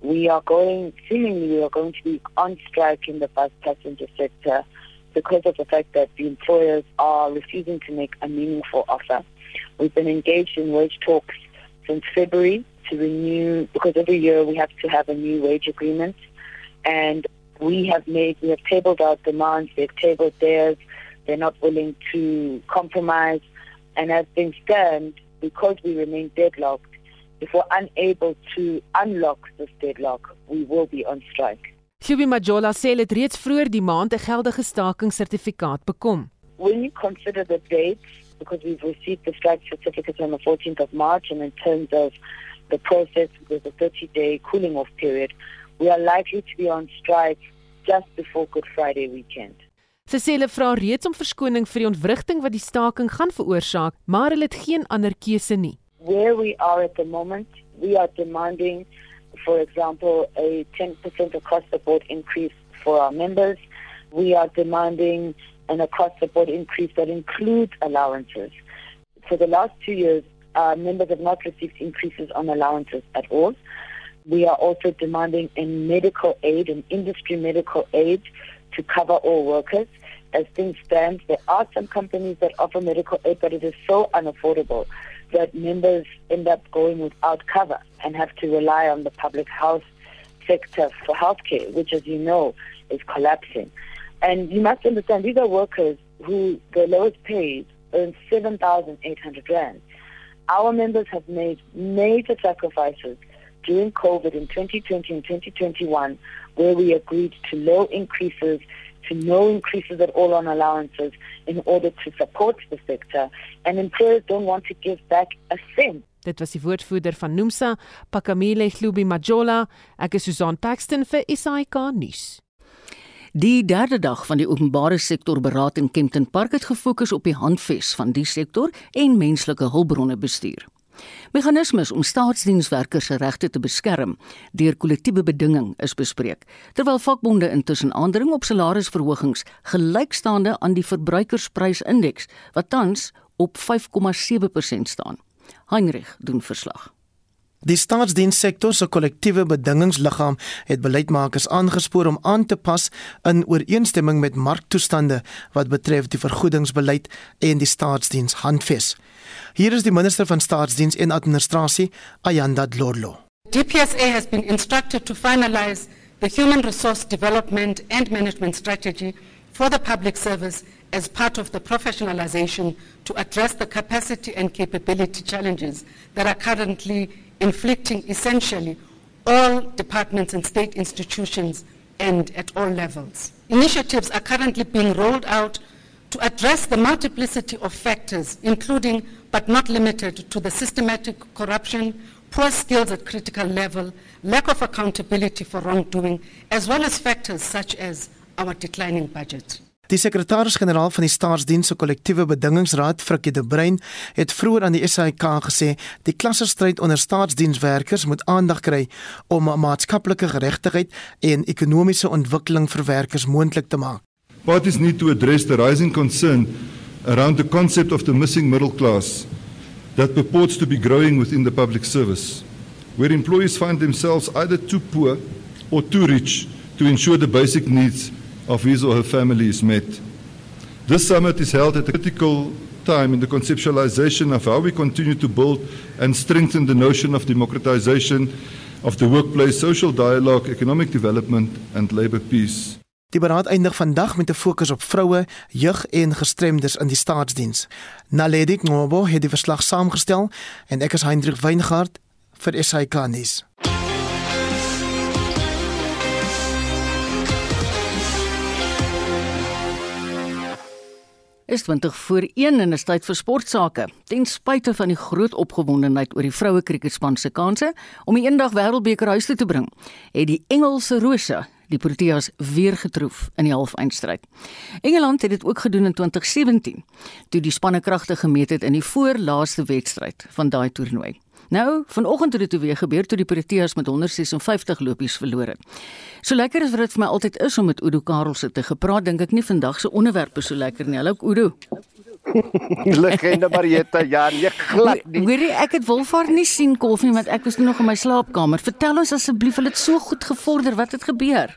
Speaker 18: We are going, seemingly, we are going to be on strike in the bus passenger sector because of the fact that the employers are refusing to make a meaningful offer. We've been engaged in wage talks since February to renew, because every year we have to have a new wage agreement. And we have made, we have tabled our demands, they've tabled theirs, they're not willing to compromise. And as things stand, because we remain deadlocked, if we're unable to unlock this deadlock, we will be on strike.
Speaker 19: Hlubi Majola sê dit reeds vroeër die maand 'n geldige stakingssertifikaat bekom.
Speaker 18: When you consider the dates, because we've received the strike certificate on the 14th of March, and in terms of the process with a 30-day cooling off period, we are likely to be on strike just before Good Friday weekend.
Speaker 19: Sy sê hulle vra reeds om verskoning vir die ontwrigting wat die staking gaan veroorsaak, maar hulle het geen ander keuse nie.
Speaker 18: Where we are at the moment, we are demanding for example a 10% across the board increase for our members. We are demanding an across the board increase that includes allowances. For the last 2 years, our members have not received increases on allowances at all. We are also demanding a medical aid, an industry medical aid to cover all workers. As things stand, there are some companies that offer medical aid, but it is so unaffordable that members end up going without cover and have to rely on the public health sector for healthcare, which, as you know, is collapsing. And you must understand, these are workers who the lowest paid earn 7,800 rand. Our members have made major sacrifices during COVID in 2020 and 2021, where we agreed to low increases, to no increases at all on allowances in order to support the sector, and employers don't want to give back a cent.
Speaker 19: Dit was die woordvoerder van Nomsa, Pakamile Hlubi Majola. Ek is Susan Paxton vir SAK nuus.
Speaker 2: Die derde dag van die openbare sektor beraad in Kempton Park het gefokus op die handves van die sektor en menslike hulpbronne bestuur. Meganismes om staatsdienswerkers se regte te beskerm deur kollektiewe bedinging is bespreek, terwyl vakbonde intussen aandring op salarisverhogings gelykstaande aan die verbruikersprysindeks wat tans op 5,7% staan. Heinrich doen verslag.
Speaker 12: Die staatsdienssektor se kollektiewe bedingingsliggaam het beleidsmakers aangespoor om aan te pas in ooreenstemming met marktoestande wat betref die vergoedingsbeleid en die staatsdiens handves. Hier is die minister van staatsdiens en administrasie, Ayanda Dlorlo.
Speaker 20: DPSA has been instructed to finalize the human resource development and management strategy for the public service as part of the professionalization to address the capacity and capability challenges that are currently inflicting essentially all departments and state institutions and at all levels. Initiatives are currently being rolled out to address the multiplicity of factors, including but not limited to the systematic corruption, poor skills at critical level, lack of accountability for wrongdoing, as well as factors such as our declining budget.
Speaker 12: Die sekretaris-generaal van die Staatsdiens se kollektiewe bedingingsraad, Frikkie de Bruin, het vroeër aan die SAIK gesê die klassestryd onder staatsdienswerkers moet aandag kry om maatskaplike geregtigheid en ekonomiese ontwikkeling vir werkers moontlik te maak.
Speaker 21: Parties need to address the rising concern around the concept of the missing middle class that purports to be growing within the public service, where employees find themselves either too poor or too rich to ensure the basic needs of his or her family is met. This summit is held at a critical time in the conceptualization of how we continue to build and strengthen the notion of democratization of the workplace, social dialogue, economic development and labor peace.
Speaker 12: Die beraad eindig vandag met 'n fokus op vroue, jeug en gestremdes in die staatsdiens. Naledi Ngobo het die verslag saamgestel en ek is Hendrik Weingart vir SAK nuus.
Speaker 2: Is 20 voor 1 en is tyd vir sportsake. Ten spyte van die groot opgewondenheid oor die vroue kriketspan se kanse om die eendag wêreldbeker huis toe te bring, het die Engelse Rose die Proteas weer getroof in die halfeindstryd. Engeland het dit ook gedoen in 2017 toe die spanne kragte gemeet het in die voorlaaste wedstryd van daai toernooi. Nou, vanoggend het dit weer gebeur toe die Proteas met 156 lopies verloor het. So lekker is dit vir my altyd is om met Udo Karelse te gepraat, dink ek nie vandag se onderwerp is so lekker nie. Hallo Udo.
Speaker 22: Legende Marietta, ja, nee, glad nie.
Speaker 2: Hoorie, ek het Wolfhard nie sien koffie want ek was nog in my slaapkamer. Vertel ons asseblief, hulle het so goed gevorder, wat het gebeur?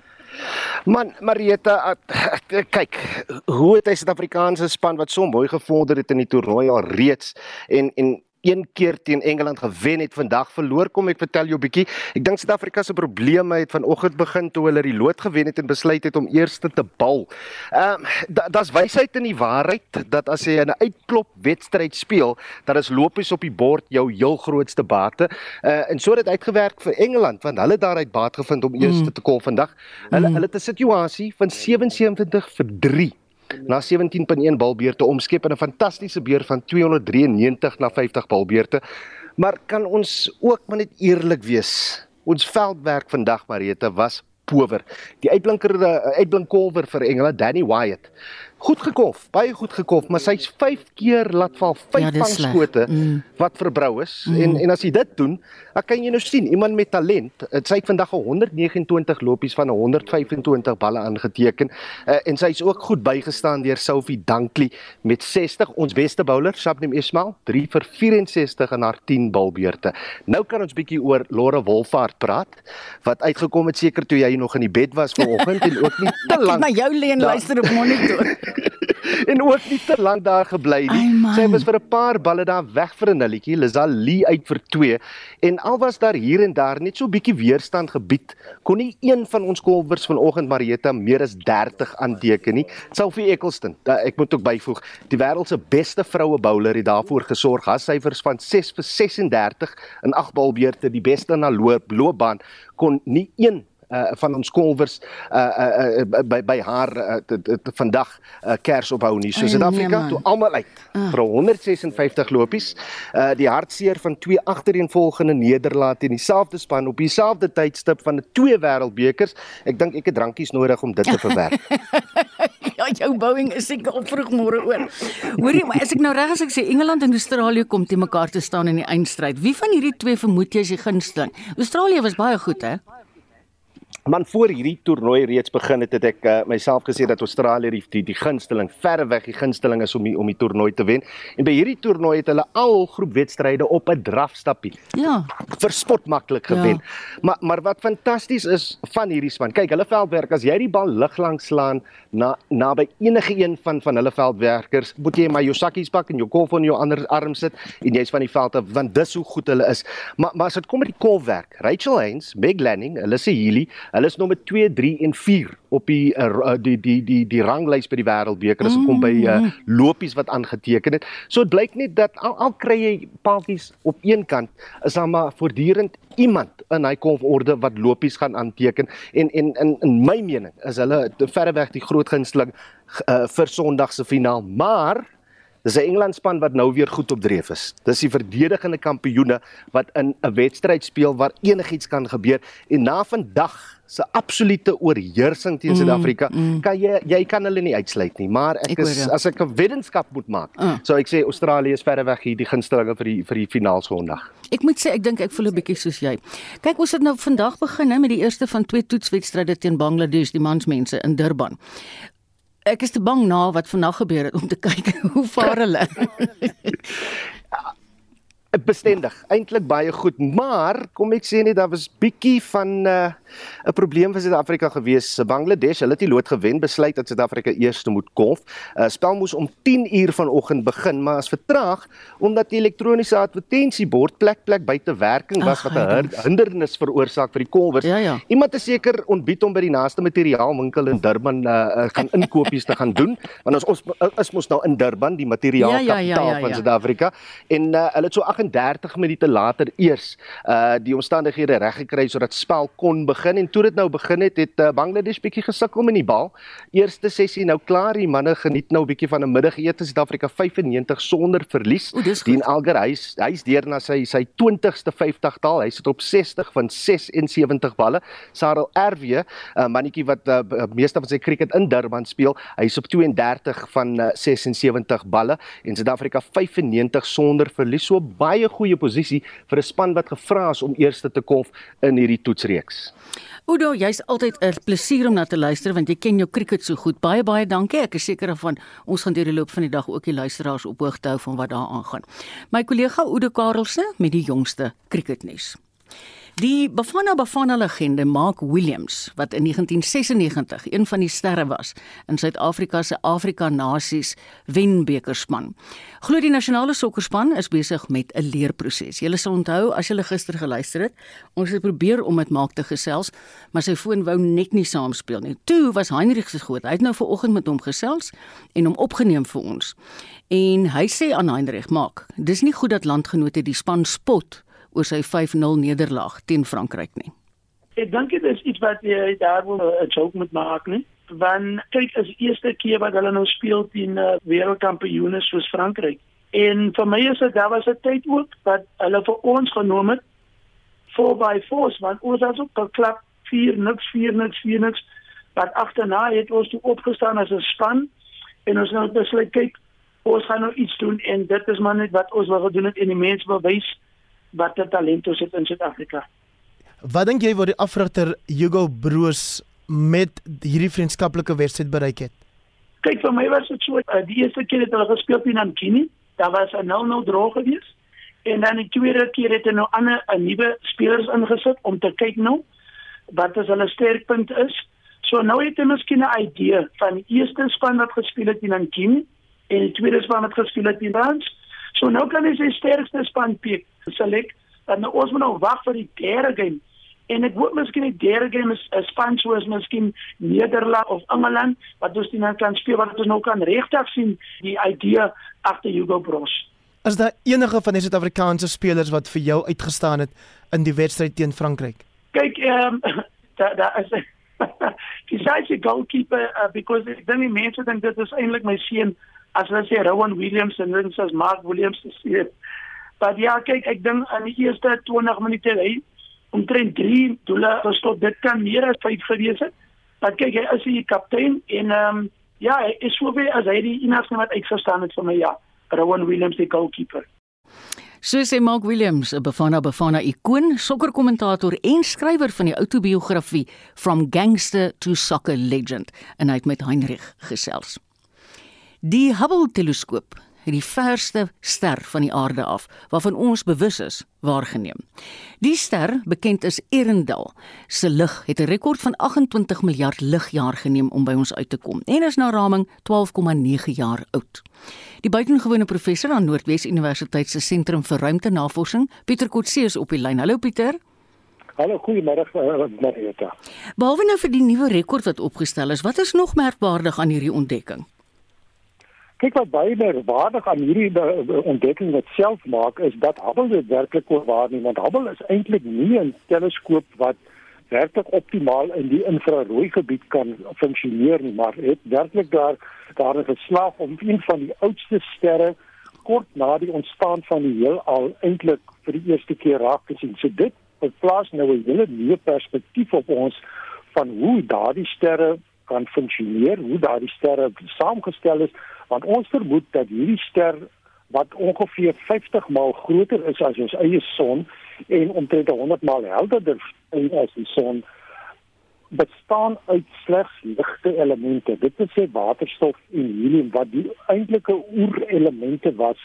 Speaker 22: Man, Marietta, kyk, hoe het hy Suid-Afrikaanse span wat so mooi gevorder het in die toernooi al reeds en en een keer teen Engeland gewen het vandag verloor kom ek vertel jou 'n bietjie ek dink Suid-Afrika se probleme het vanoggend begin toe hulle die lood gewen het en besluit het om eerste te bal. Ehm um, da's wysheid in die waarheid dat as jy 'n uitklop wedstryd speel, dan is lopies op die bord jou heel grootste bate. Uh, en so het dit uitgewerk vir Engeland want hulle daaruit baat gevind om eerste mm. te kom vandag. Hulle mm. hulle het 'n situasie van 77 vir 3 na 17.1 balbeurte omskep in 'n fantastiese beurt van 293 na 50 balbeurte. Maar kan ons ook maar net eerlik wees? Ons veldwerk vandag Marita was power. Die uitblinker eh, uitblinkkolwer vir Engela Danny Wyatt goed gekof, baie goed gekof, maar sy's 5 keer laat val, 5 ja, vangskote mm. wat verbrou is. Mm. En en as jy dit doen, dan kan jy nou sien iemand met talent. Sy het vandag 129 lopies van 125 balle aangeteken. Uh, en sy's ook goed bygestaan deur Sophie Dunkley met 60. Ons beste bowler, Shabnim Ismail, 3 vir 64 in haar 10 balbeurte. Nou kan ons bietjie oor Laura Wolfhard praat wat uitgekom het seker toe jy nog in die bed was vanoggend en ook nie te lank.
Speaker 2: Maar jou lê en luister op monitor.
Speaker 22: en ook nie te lank daar gebly nie. Ay, sy was vir 'n paar balle daar weg vir 'n nulletjie, Lizal Lee uit vir 2 en al was daar hier en daar net so 'n bietjie weerstand gebied, kon nie een van ons kolwers vanoggend Marieta meer as 30 aanteken nie. Sophie Eccleston, ek moet ook byvoeg, die wêreld se beste vroue bowler het daarvoor gesorg. Haar syfers van 6 vir 36 in 8 balbeurte, die beste na loop loopbaan kon nie een uh, van ons kolwers uh, uh, uh, by by haar uh, vandag uh, kers ophou nie. So Suid-Afrika nee, toe almal uit uh. vir 156 lopies. Uh, die hartseer van twee agtereenvolgende nederlae teen dieselfde span op dieselfde tydstip van 'n twee wêreldbekers. Ek dink ek het drankies nodig om dit te verwerk.
Speaker 2: ja, jou bouing is seker op vroegmôre oor. Hoorie, maar as ek nou reg as ek sê Engeland en Australië kom te mekaar te staan in die eindstryd. Wie van hierdie twee vermoed jy is die gunsteling? Australië was baie goed, hè?
Speaker 22: Man voor hierdie toernooi reeds begin het, het ek uh, myself gesê dat Australië die die, die gunsteling verreweg die gunsteling is om die, om die toernooi te wen. En by hierdie toernooi het hulle al groep wedstryde op 'n drafstappie.
Speaker 2: Ja,
Speaker 22: verspot maklik gewen. Ja. Maar maar wat fantasties is van hierdie span. Kyk, hulle veldwerk as jy die bal lig langs slaan na naby enige een van van hulle veldwerkers, moet jy maar jou sakkies pak en jou kolf in jou ander arm sit en jy's van die veld af want dis hoe goed hulle is. Maar maar as dit kom met die kolfwerk, Rachel Haynes, Meg Lanning, Alyssa Healy Hulle is nommer 2, 3 en 4 op die uh, die die die die ranglys by die wêreldbeker. As dit kom by uh, lopies wat aangeteken het. So dit blyk net dat al, al kry jy paadjies op een kant is daar maar voortdurend iemand in hy konforde wat lopies gaan aanteken. En en in in my mening is hulle verreweg die groot gunsteling uh, vir Sondag se finaal, maar Dis 'n Engeland span wat nou weer goed op dreef is. Dis die verdedigende kampioene wat in 'n wedstryd speel waar enigiets kan gebeur en na vandag se absolute oorheersing teen mm, Suid-Afrika, mm, mm. kan jy jy kan hulle nie uitsluit nie, maar ek, ek is as ek 'n weddenskap moet maak, uh. sou ek sê Australië is verreweg hier die gunstelinge vir die vir die finaal Sondag.
Speaker 2: Ek moet sê ek dink ek voel 'n bietjie soos jy. Kyk, ons het nou vandag begin hè met die eerste van twee toetswedstryde teen Bangladesh, die mansmense in Durban. Ek is te bang na wat vanaand gebeur het om te kyk hoe vaar hulle.
Speaker 22: bestendig, eintlik baie goed, maar kom ek sê net daar was bietjie van 'n uh, probleem vir Suid-Afrika gewees. Bangladesh, hulle het die lood gewen, besluit dat Suid-Afrika eers moet kolf. Uh, spel moes om 10 uur vanoggend begin, maar as vertraag omdat die elektroniese advertensiebord plek plek buite werking was Ach, wat 'n hindernis veroorsaak vir die kolwers.
Speaker 2: Ja, ja.
Speaker 22: Iemand het seker ontbied om by die naaste materiaalwinkel in Durban uh, uh, gaan inkopies te gaan doen, want ons ons is mos nou in Durban, die materiaalkapitaal ja, ja, ja, ja, ja. van Suid-Afrika en uh, hulle het so 38 minute later eers uh die omstandighede reg gekry sodat spel kon begin en toe dit nou begin het het uh, Bangladesh bietjie gesukkel met die bal. Eerste sessie nou klaar, die manne geniet nou 'n bietjie van 'n middagete. Suid-Afrika 95 sonder verlies. Dien Alger hy's hy's deur na sy sy 20ste 50-tal. Hy sit op 60 van 76 balle. Sarel RW, 'n uh, mannetjie wat uh, meeste van sy cricket in Durban speel, hy's op 32 van uh, 76 balle en Suid-Afrika 95 sonder verlies. So baie goeie posisie vir 'n span wat gevra is om eerste te kolf in hierdie toetsreeks.
Speaker 2: Oudo, jy's altyd 'n plesier om na te luister want jy ken jou cricket so goed. Baie baie dankie. Ek is seker van ons gaan deur die loop van die dag ook die luisteraars op hoogte hou van wat daar aangaan. My kollega Oudo Karelse met die jongste cricketnuus. Die Bafana Bafana legende Mark Williams wat in 1996 een van die sterre was in Suid-Afrika se Afrika Nasies wenbekerspan. Glo die nasionale sokkerspan is besig met 'n leerproses. Julle sal onthou as julle gister geluister het, ons het probeer om met Mark te gesels, maar sy foon wou net nie saamspeel nie. Toe was Heinrich se groot. Hy het nou vanoggend met hom gesels en hom opgeneem vir ons. En hy sê aan Heinrich: "Maak, dis nie goed dat landgenote die span spot oor sy 5-0 nederlaag teen Frankryk nie.
Speaker 23: Ek dink dit is iets wat jy daar wil 'n joke moet maak nie. Want kyk, is die eerste keer wat hulle nou speel teen uh, wêreldkampioene soos Frankryk. En vir my is dit daar was 'n tyd ook wat hulle vir ons genoem het 4 by 4 want ons het ook geklap 4 niks 4 niks 4 niks wat agterna het ons toe opgestaan as 'n span en ons nou besluit kyk ons gaan nou iets doen en dit is maar net wat ons wil gedoen het en die mense bewys wat die talent ons het in Suid-Afrika.
Speaker 12: Wat dink jy word die afrigter Hugo Broos met hierdie vriendskaplike wedstryd bereik het?
Speaker 23: Kyk vir my was dit so uh, die eerste keer het hulle gespeel teen Ankini, daar was 'n 0-0 draw gewees en dan die tweede keer het hulle nou ander 'n nuwe spelers ingesit om te kyk nou wat as hulle sterkpunt is. So nou het hulle miskien 'n idee van die eerste span wat gespeel het teen Ankini en die tweede span wat gespeel het teen Rans. So nou kan hy sy sterkste span piek selek dan nou ons moet nou wag vir die derde game en ek hoop miskien die derde game is 'n span soos miskien Nederland of Engeland wat ons dan kan speel wat ons nou kan regtig sien die idee agter Hugo Bros.
Speaker 12: Is daar enige van die Suid-Afrikaanse spelers wat vir jou uitgestaan het in die wedstryd teen Frankryk?
Speaker 23: Kyk, ehm um, daar daar is besides the goalkeeper uh, because ek dink die mense dink dit is eintlik my seun as hulle sê Rowan Williams en dan sê Mark Williams se Maar ja, kyk, ek dink in die eerste 20 minute hy omtrent 3 doele gestop. Dit kan meer as 5 gewees het. Maar kyk, hy is die kaptein en ehm um, ja, hy is so baie as hy die enigste wat uitgestaan het vir my ja. Rowan Williams die goalkeeper.
Speaker 2: So sê Mark Williams, 'n Bafana Bafana ikoon, sokkerkommentator en skrywer van die outobiografie From Gangster to Soccer Legend en hy het met Heinrich gesels. Die Hubble teleskoop die verste ster van die aarde af waarvan ons bewus is waargeneem. Die ster, bekend as Earendel, se lig het 'n rekord van 28 miljard ligjaar geneem om by ons uit te kom en is na raming 12,9 jaar oud. Die buitengewone professor aan Noordwes Universiteit se sentrum vir ruimtenavorsing, Pieter Kotse is op die lyn. Hallo Pieter.
Speaker 24: Hallo, goeiemôre uh, Marieta.
Speaker 2: Behalwe nou vir die nuwe rekord wat opgestel is, wat is nog merkwaardig aan hierdie ontdekking?
Speaker 24: Kyk wat baie merkwaardig aan hierdie ontdekking wat self maak is dat Hubble dit werklik waarneem want Hubble is eintlik nie 'n teleskoop wat werklik optimaal in die infrarooi gebied kan funksioneer nie maar het werklik daar daar geslaag om een van die oudste sterre kort na die ontstaan van die heelal eintlik vir die eerste keer raak te sien. So dit plaas nou 'n hele nuwe perspektief op ons van hoe daardie sterre kan funksioneer, hoe daardie sterre saamgestel is want ons vermoed dat hierdie ster wat ongeveer 50 maal groter is as ons eie son en omtrent 100 maal helderder as die son bestaan uit slegs ligte elemente. Dit is sê waterstof en helium wat die eintlike oerelemente was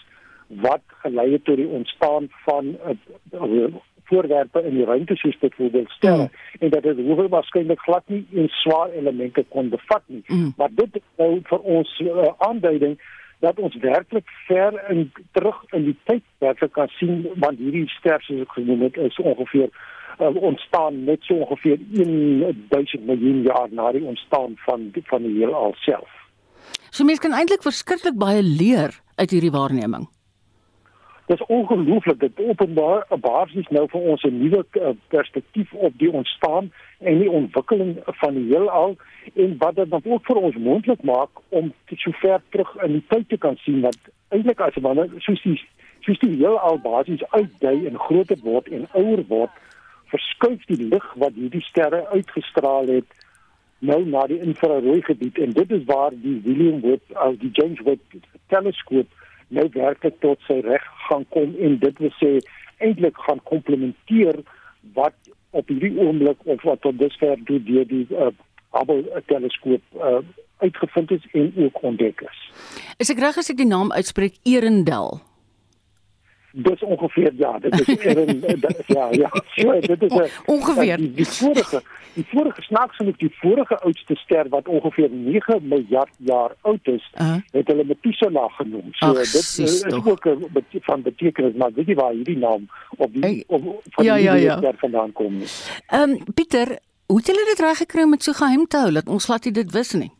Speaker 24: wat gelei het tot die ontstaan van 'n voorwerpe in die ruimte soos byvoorbeeld sterre mm. en dat dit hoewel waarskynlik glad nie en swaar elemente kon bevat nie mm. maar dit nou vir ons uh, aanduiding dat ons werklik ver in terug in die tyd werklik kan sien want hierdie ster soos ek genoem het is ongeveer uh, ontstaan net so ongeveer 1000 miljoen jaar na die ontstaan van van die heelal self.
Speaker 2: So mense kan eintlik verskriklik baie leer uit hierdie waarneming.
Speaker 24: Dis ongelooflik dat openbaar 'n basis nou vir ons 'n nuwe uh, perspektief op die ontstaan en die ontwikkeling van die heelal en wat dit dan ook vir ons moontlik maak om te so ver terug in die tyd te kan sien wat eintlik as wanneer soos die soos die heelal basies uitdei en groter word en ouer word verskuif die lig wat hierdie sterre uitgestraal het nou na die infrarooi gebied en dit is waar die William Webb of die James Webb teleskoop nou werklik tot sy reg gaan kom en dit wil sê eintlik gaan komplementeer wat op hierdie oomblik of wat tot dusver deur die, die uh, Hubble teleskoop uh, uitgevind is en ook ontdek is.
Speaker 2: Is ek reg as ek die naam uitspreek Erendel?
Speaker 24: Dis ongeveer ja dit is erin ja ja so dit is 'n
Speaker 2: ongeveer
Speaker 24: die, die vorige die vorige snaaks genoeg die vorige oudste ster wat ongeveer 9 miljard jaar oud is uh -huh. het hulle Methuselah genoem so Ach, dit is toch. ook 'n van betekenis maar weet jy waar hierdie naam op die op van ja, die ja, ja. ster vandaan kom
Speaker 2: ehm um, Pieter hoe het hulle dit reg gekry om dit so geheim te hou dat ons glad nie dit wis nie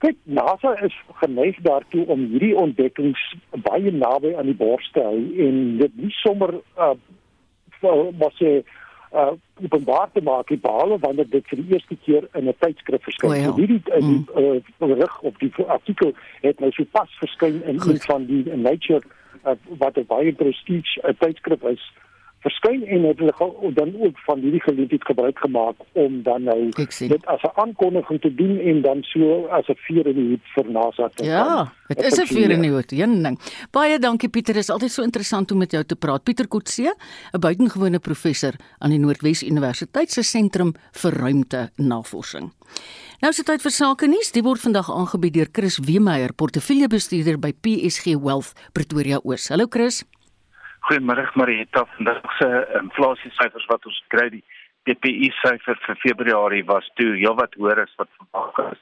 Speaker 24: Kyk, NASA is geneig daartoe om hierdie ontdekkings baie naby aan die bors te hou en dit nie sommer uh wat sê uh openbaar te maak nie, behalwe wanneer dit vir die eerste keer in 'n tydskrif verskyn. Oh, ja. Hierdie uh, mm. uh, rig op die artikel het nou so pas verskyn in Goed. een van die Nature uh, wat 'n baie prestige uh, tydskrif is verskyn en het hulle dan ook van hierdie geleentheid gebruik gemaak om dan nou dit as 'n aankondiging te doen en dan so as 'n vuur in die hoed vir NASA te
Speaker 2: Ja, dit is 'n vuur in die hoed, een ding. Baie dankie Pieter, dit is altyd so interessant om met jou te praat. Pieter Kotse, 'n buitengewone professor aan die Noordwes Universiteit se sentrum vir ruimte navorsing. Nou sit tyd vir sake nuus. Dit word vandag aangebied deur Chris Wemeyer, portefeuljebestuurder by PSG Wealth Pretoria Oos. Hallo Chris.
Speaker 25: Goeiemôre Marieta. Vandag se inflasie syfers wat ons kry, die PPI syfer vir Februarie was toe heelwat hoër as wat verwag is.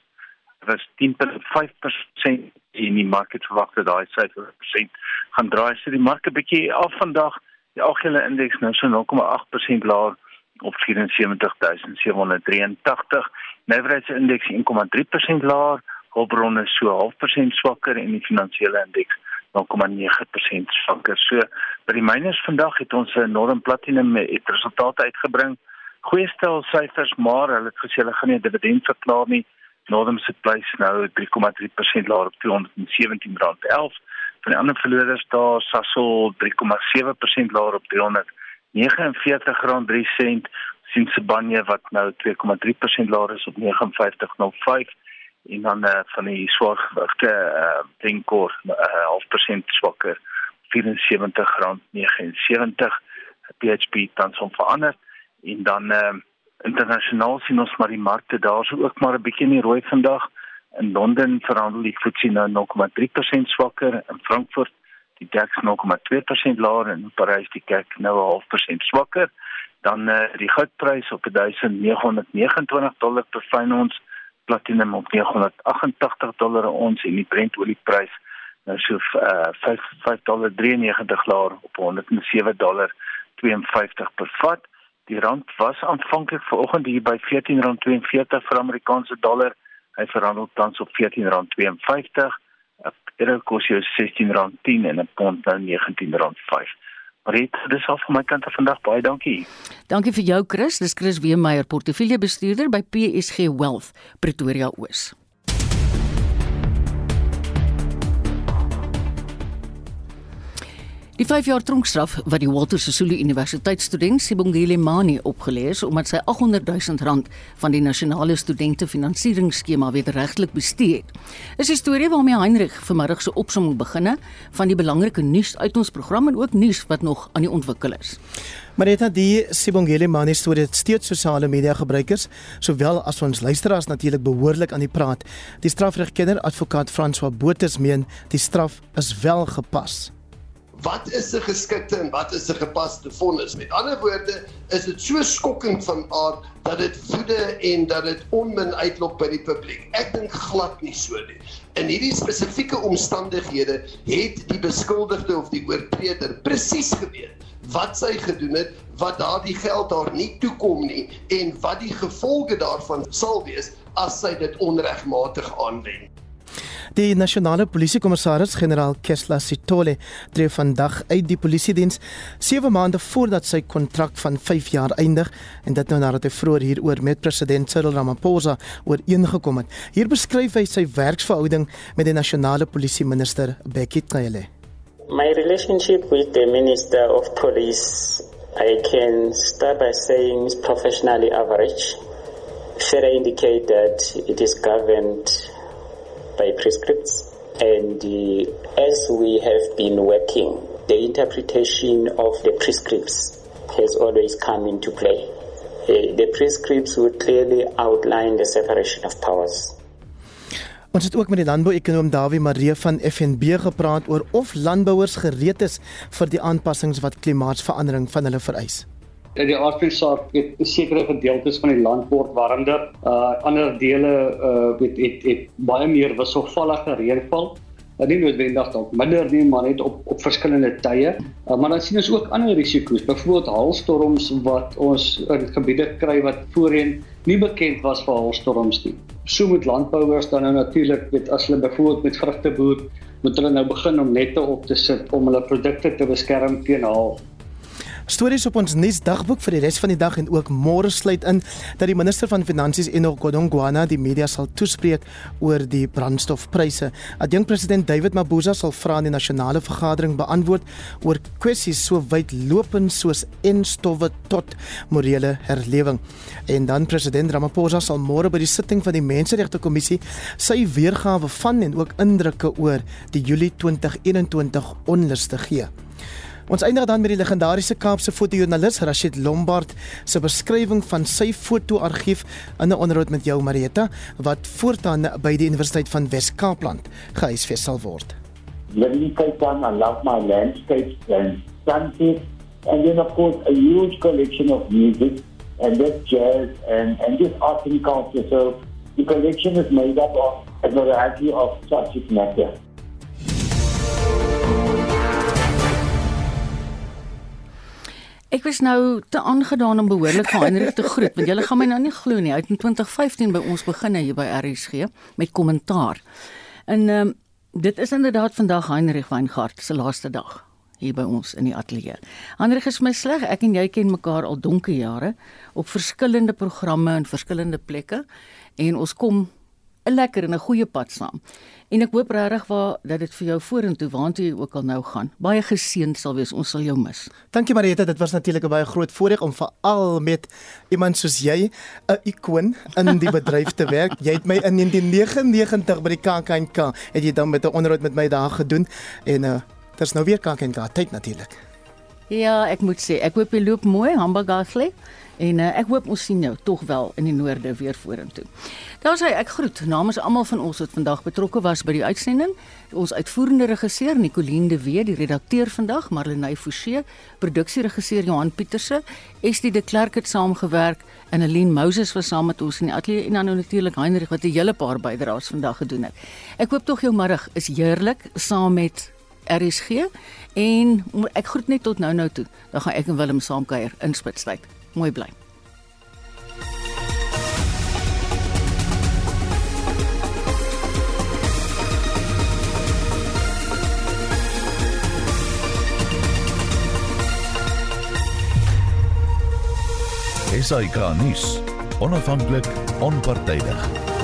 Speaker 25: Dit was 10.5% in die mark verwag dat daai syfer persent gaan draai. So die mark 'n bietjie af vandag. Die algehele indeks nou so 0.8% laer op 74783. Nywerheids indeks 1.3% laer, hulpbronne so 0.5% swakker en die finansiële indeks 0,9% swakker. So by die miners vandag het ons 'n enorm platinum het resultate uitgebring. Goeie stel syfers, maar hulle het gesê hulle gaan nie dividend verklaar nie. Northam se prys nou 3,3% laer op R217.11. Van die ander verloders daar Sasol 3,7% laer op R349.03 sien Sibanye wat nou 2,3% laer is op 59.05 en dan uh, van die swaargewigte uh, Denkor uh, half persent swakker R74.79 PHP tans om verander. En dan uh, internasionaal sien ons maar die markte daarso ook maar 'n bietjie in die rooi vandag in Londen verhandel die FTSE nou 0,3% swakker in Frankfurt die DAX 0,2% laer en in Parys die CAC nou 'n half persent swakker. Dan uh, die goudprys op 1929 dollar per fyn ons platinum op 988 dollar per ons en die Brent olieprys nou so uh, 5 5 dollar 93 laer op 107 dollar 52 per vat. Die rand was aanvanklik vanoggend hier by 14.42 vir Amerikaanse dollar. Hy verhandel tans op 14.52. 'n Euro kos jou R16.10 en 'n pond nou R19.5. Rit, dis al van my kant af vandag baie dankie.
Speaker 2: Dankie vir jou Chris, dis Chris Weemeyer, portefeuljebestuurder by PSG Wealth, Pretoria Oos. Die 5 jaar tronkstraf wat die Walter Sisulu Universiteit student Sibongile Mani opgelê is omdat sy 800 000 rand van die nasionale studente finansieringsskema wederregtelik bestee het. Is 'n storie waarmee Heinrich vanmiddag se opsomming beginne van die belangrike nuus uit ons program en ook nuus wat nog aan die ontwikkel is.
Speaker 12: Marita die Sibongile Mani storie het steeds sosiale media gebruikers sowel as ons luisteraars natuurlik behoorlik aan die praat. Die strafregkenner advokaat François Botha meen die straf is wel gepas
Speaker 11: wat is 'n geskikte en wat is 'n gepaste vonnis? Met ander woorde, is dit so skokkend van aard dat dit woede en dat dit onmin uitlok by die publiek. Ek dink glad nie so nie. In hierdie spesifieke omstandighede het die beskuldigde of die oortreder presies geweet wat sy gedoen het, wat daardie geld daar nie toekom nie en wat die gevolge daarvan sal wees as sy dit onregmatig aanwend.
Speaker 12: Die nasionale polisiekommissaris generaal Kesla Sitole tree vandag uit die polisiediens 7 maande voordat sy kontrak van 5 jaar eindig en dit nou nadat hy vroeër hieroor met president Cyril Ramaphosa ooreengekom het. Hier beskryf hy sy werksverhouding met die nasionale polisie minister Bekkie Cele.
Speaker 5: My relationship with the minister of police I can start by saying is professionally average. Should I indicate that it is governed by prescripts. And uh, as we have been working, the interpretation of the prescripts has always come into play. Uh, the prescripts would clearly outline the separation of powers.
Speaker 12: Ons het ook met die landbouekonoom Dawie Maree van FNB gepraat oor of landbouers gereed is vir die aanpassings wat klimaatsverandering van hulle vereis.
Speaker 15: In die aardbevingsaak het sekere gedeeltes van die land word warmer. Uh ander dele uh het het, het baie meer wisselvallige reënval. Uh, nie noodwendig dalk minder nie, maar net op op verskillende tye. Uh, maar dan sien ons ook ander risiko's, byvoorbeeld haalstorms wat ons in gebiede kry wat voorheen nie bekend was vir haalstorms nie. So moet landbouers dan nou natuurlik weet as hulle byvoorbeeld met vrugte boer, moet hulle nou begin om nette op te sit om hulle produkte te beskerm teen haal.
Speaker 12: Stories op ons nuusdagboek vir die res van die dag en ook môre sluit in dat die minister van Finansies Enoch Godongwana die media sal toespreek oor die brandstofpryse. Adjunk president David Mabuza sal vra in die nasionale vergadering beantwoord oor kwessies so wydlopend soos enstowwe tot morele herlewing. En dan president Ramaphosa sal môre by die sitting van die Menseregte Kommissie sy weergawe van en ook indrukke oor die Julie 2021 onluste gee. Ons eindig dan met die legendariese Kaapse fotojoernalis Rashid Lombard se beskrywing van sy fotoargief in 'n onderhoud met jou Marieta wat voortaan by die Universiteit van Wes-Kaapland gehuisves sal word.
Speaker 14: Living Cape Town, I love my landscapes and sunsets and then of course a huge collection of music and this jazz and and just art and culture. So the collection is made up of a variety of subject matter.
Speaker 2: Ek was nou te aangedaan om behoorlik vir Heinrich te groet want julle gaan my nou nie glo nie. Hy het in 2015 by ons begin hier by RSG met kommentaar. En ehm um, dit is inderdaad vandag Heinrich Weingart se laaste dag hier by ons in die ateljee. Heinrich is my sleg. Ek en jy ken mekaar al donker jare op verskillende programme en verskillende plekke en ons kom lekker en 'n goeie pad saam. En ek hoop regtig waar dat dit vir jou vorentoe waantoe jy ook al nou gaan. Baie geseënd sal wees. Ons sal jou mis.
Speaker 12: Dankie Marieta, dit was natuurlik 'n baie groot voorreg om veral met iemand soos jy, 'n ikoon in die bedryf te werk. Jy het my in 1999 by die KAKNK, het jy dan met 'n onderhoud met my daar gedoen en uh daar's nou weer KAKNK tyd natuurlik.
Speaker 2: Ja, ek moet sê, ek hoop jy loop mooi, Hamburgersley. En uh, ek hoop ons sien jou tog wel in die noorde weer vorentoe. Daar sê ek groet namens almal van ons wat vandag betrokke was by die uitsending. Ons uitvoerende regisseur Nicoline de Wet, die redakteur vandag Marlenae Forsie, produksieregisseur Johan Pieterse, Estie de Klerk het saamgewerk en Aline Moses was saam met ons in die ateljee en dan natuurlik Heinrich wat 'n hele paar bydraes vandag gedoen het. Ek hoop tog jou middag is heerlik saam met RSG en ek groet net tot nou nou toe. Dan gaan ek en Willem saamkuier in Spitsbergen mooi bly.
Speaker 26: SAK nuus. Onafhanklik, onpartydig.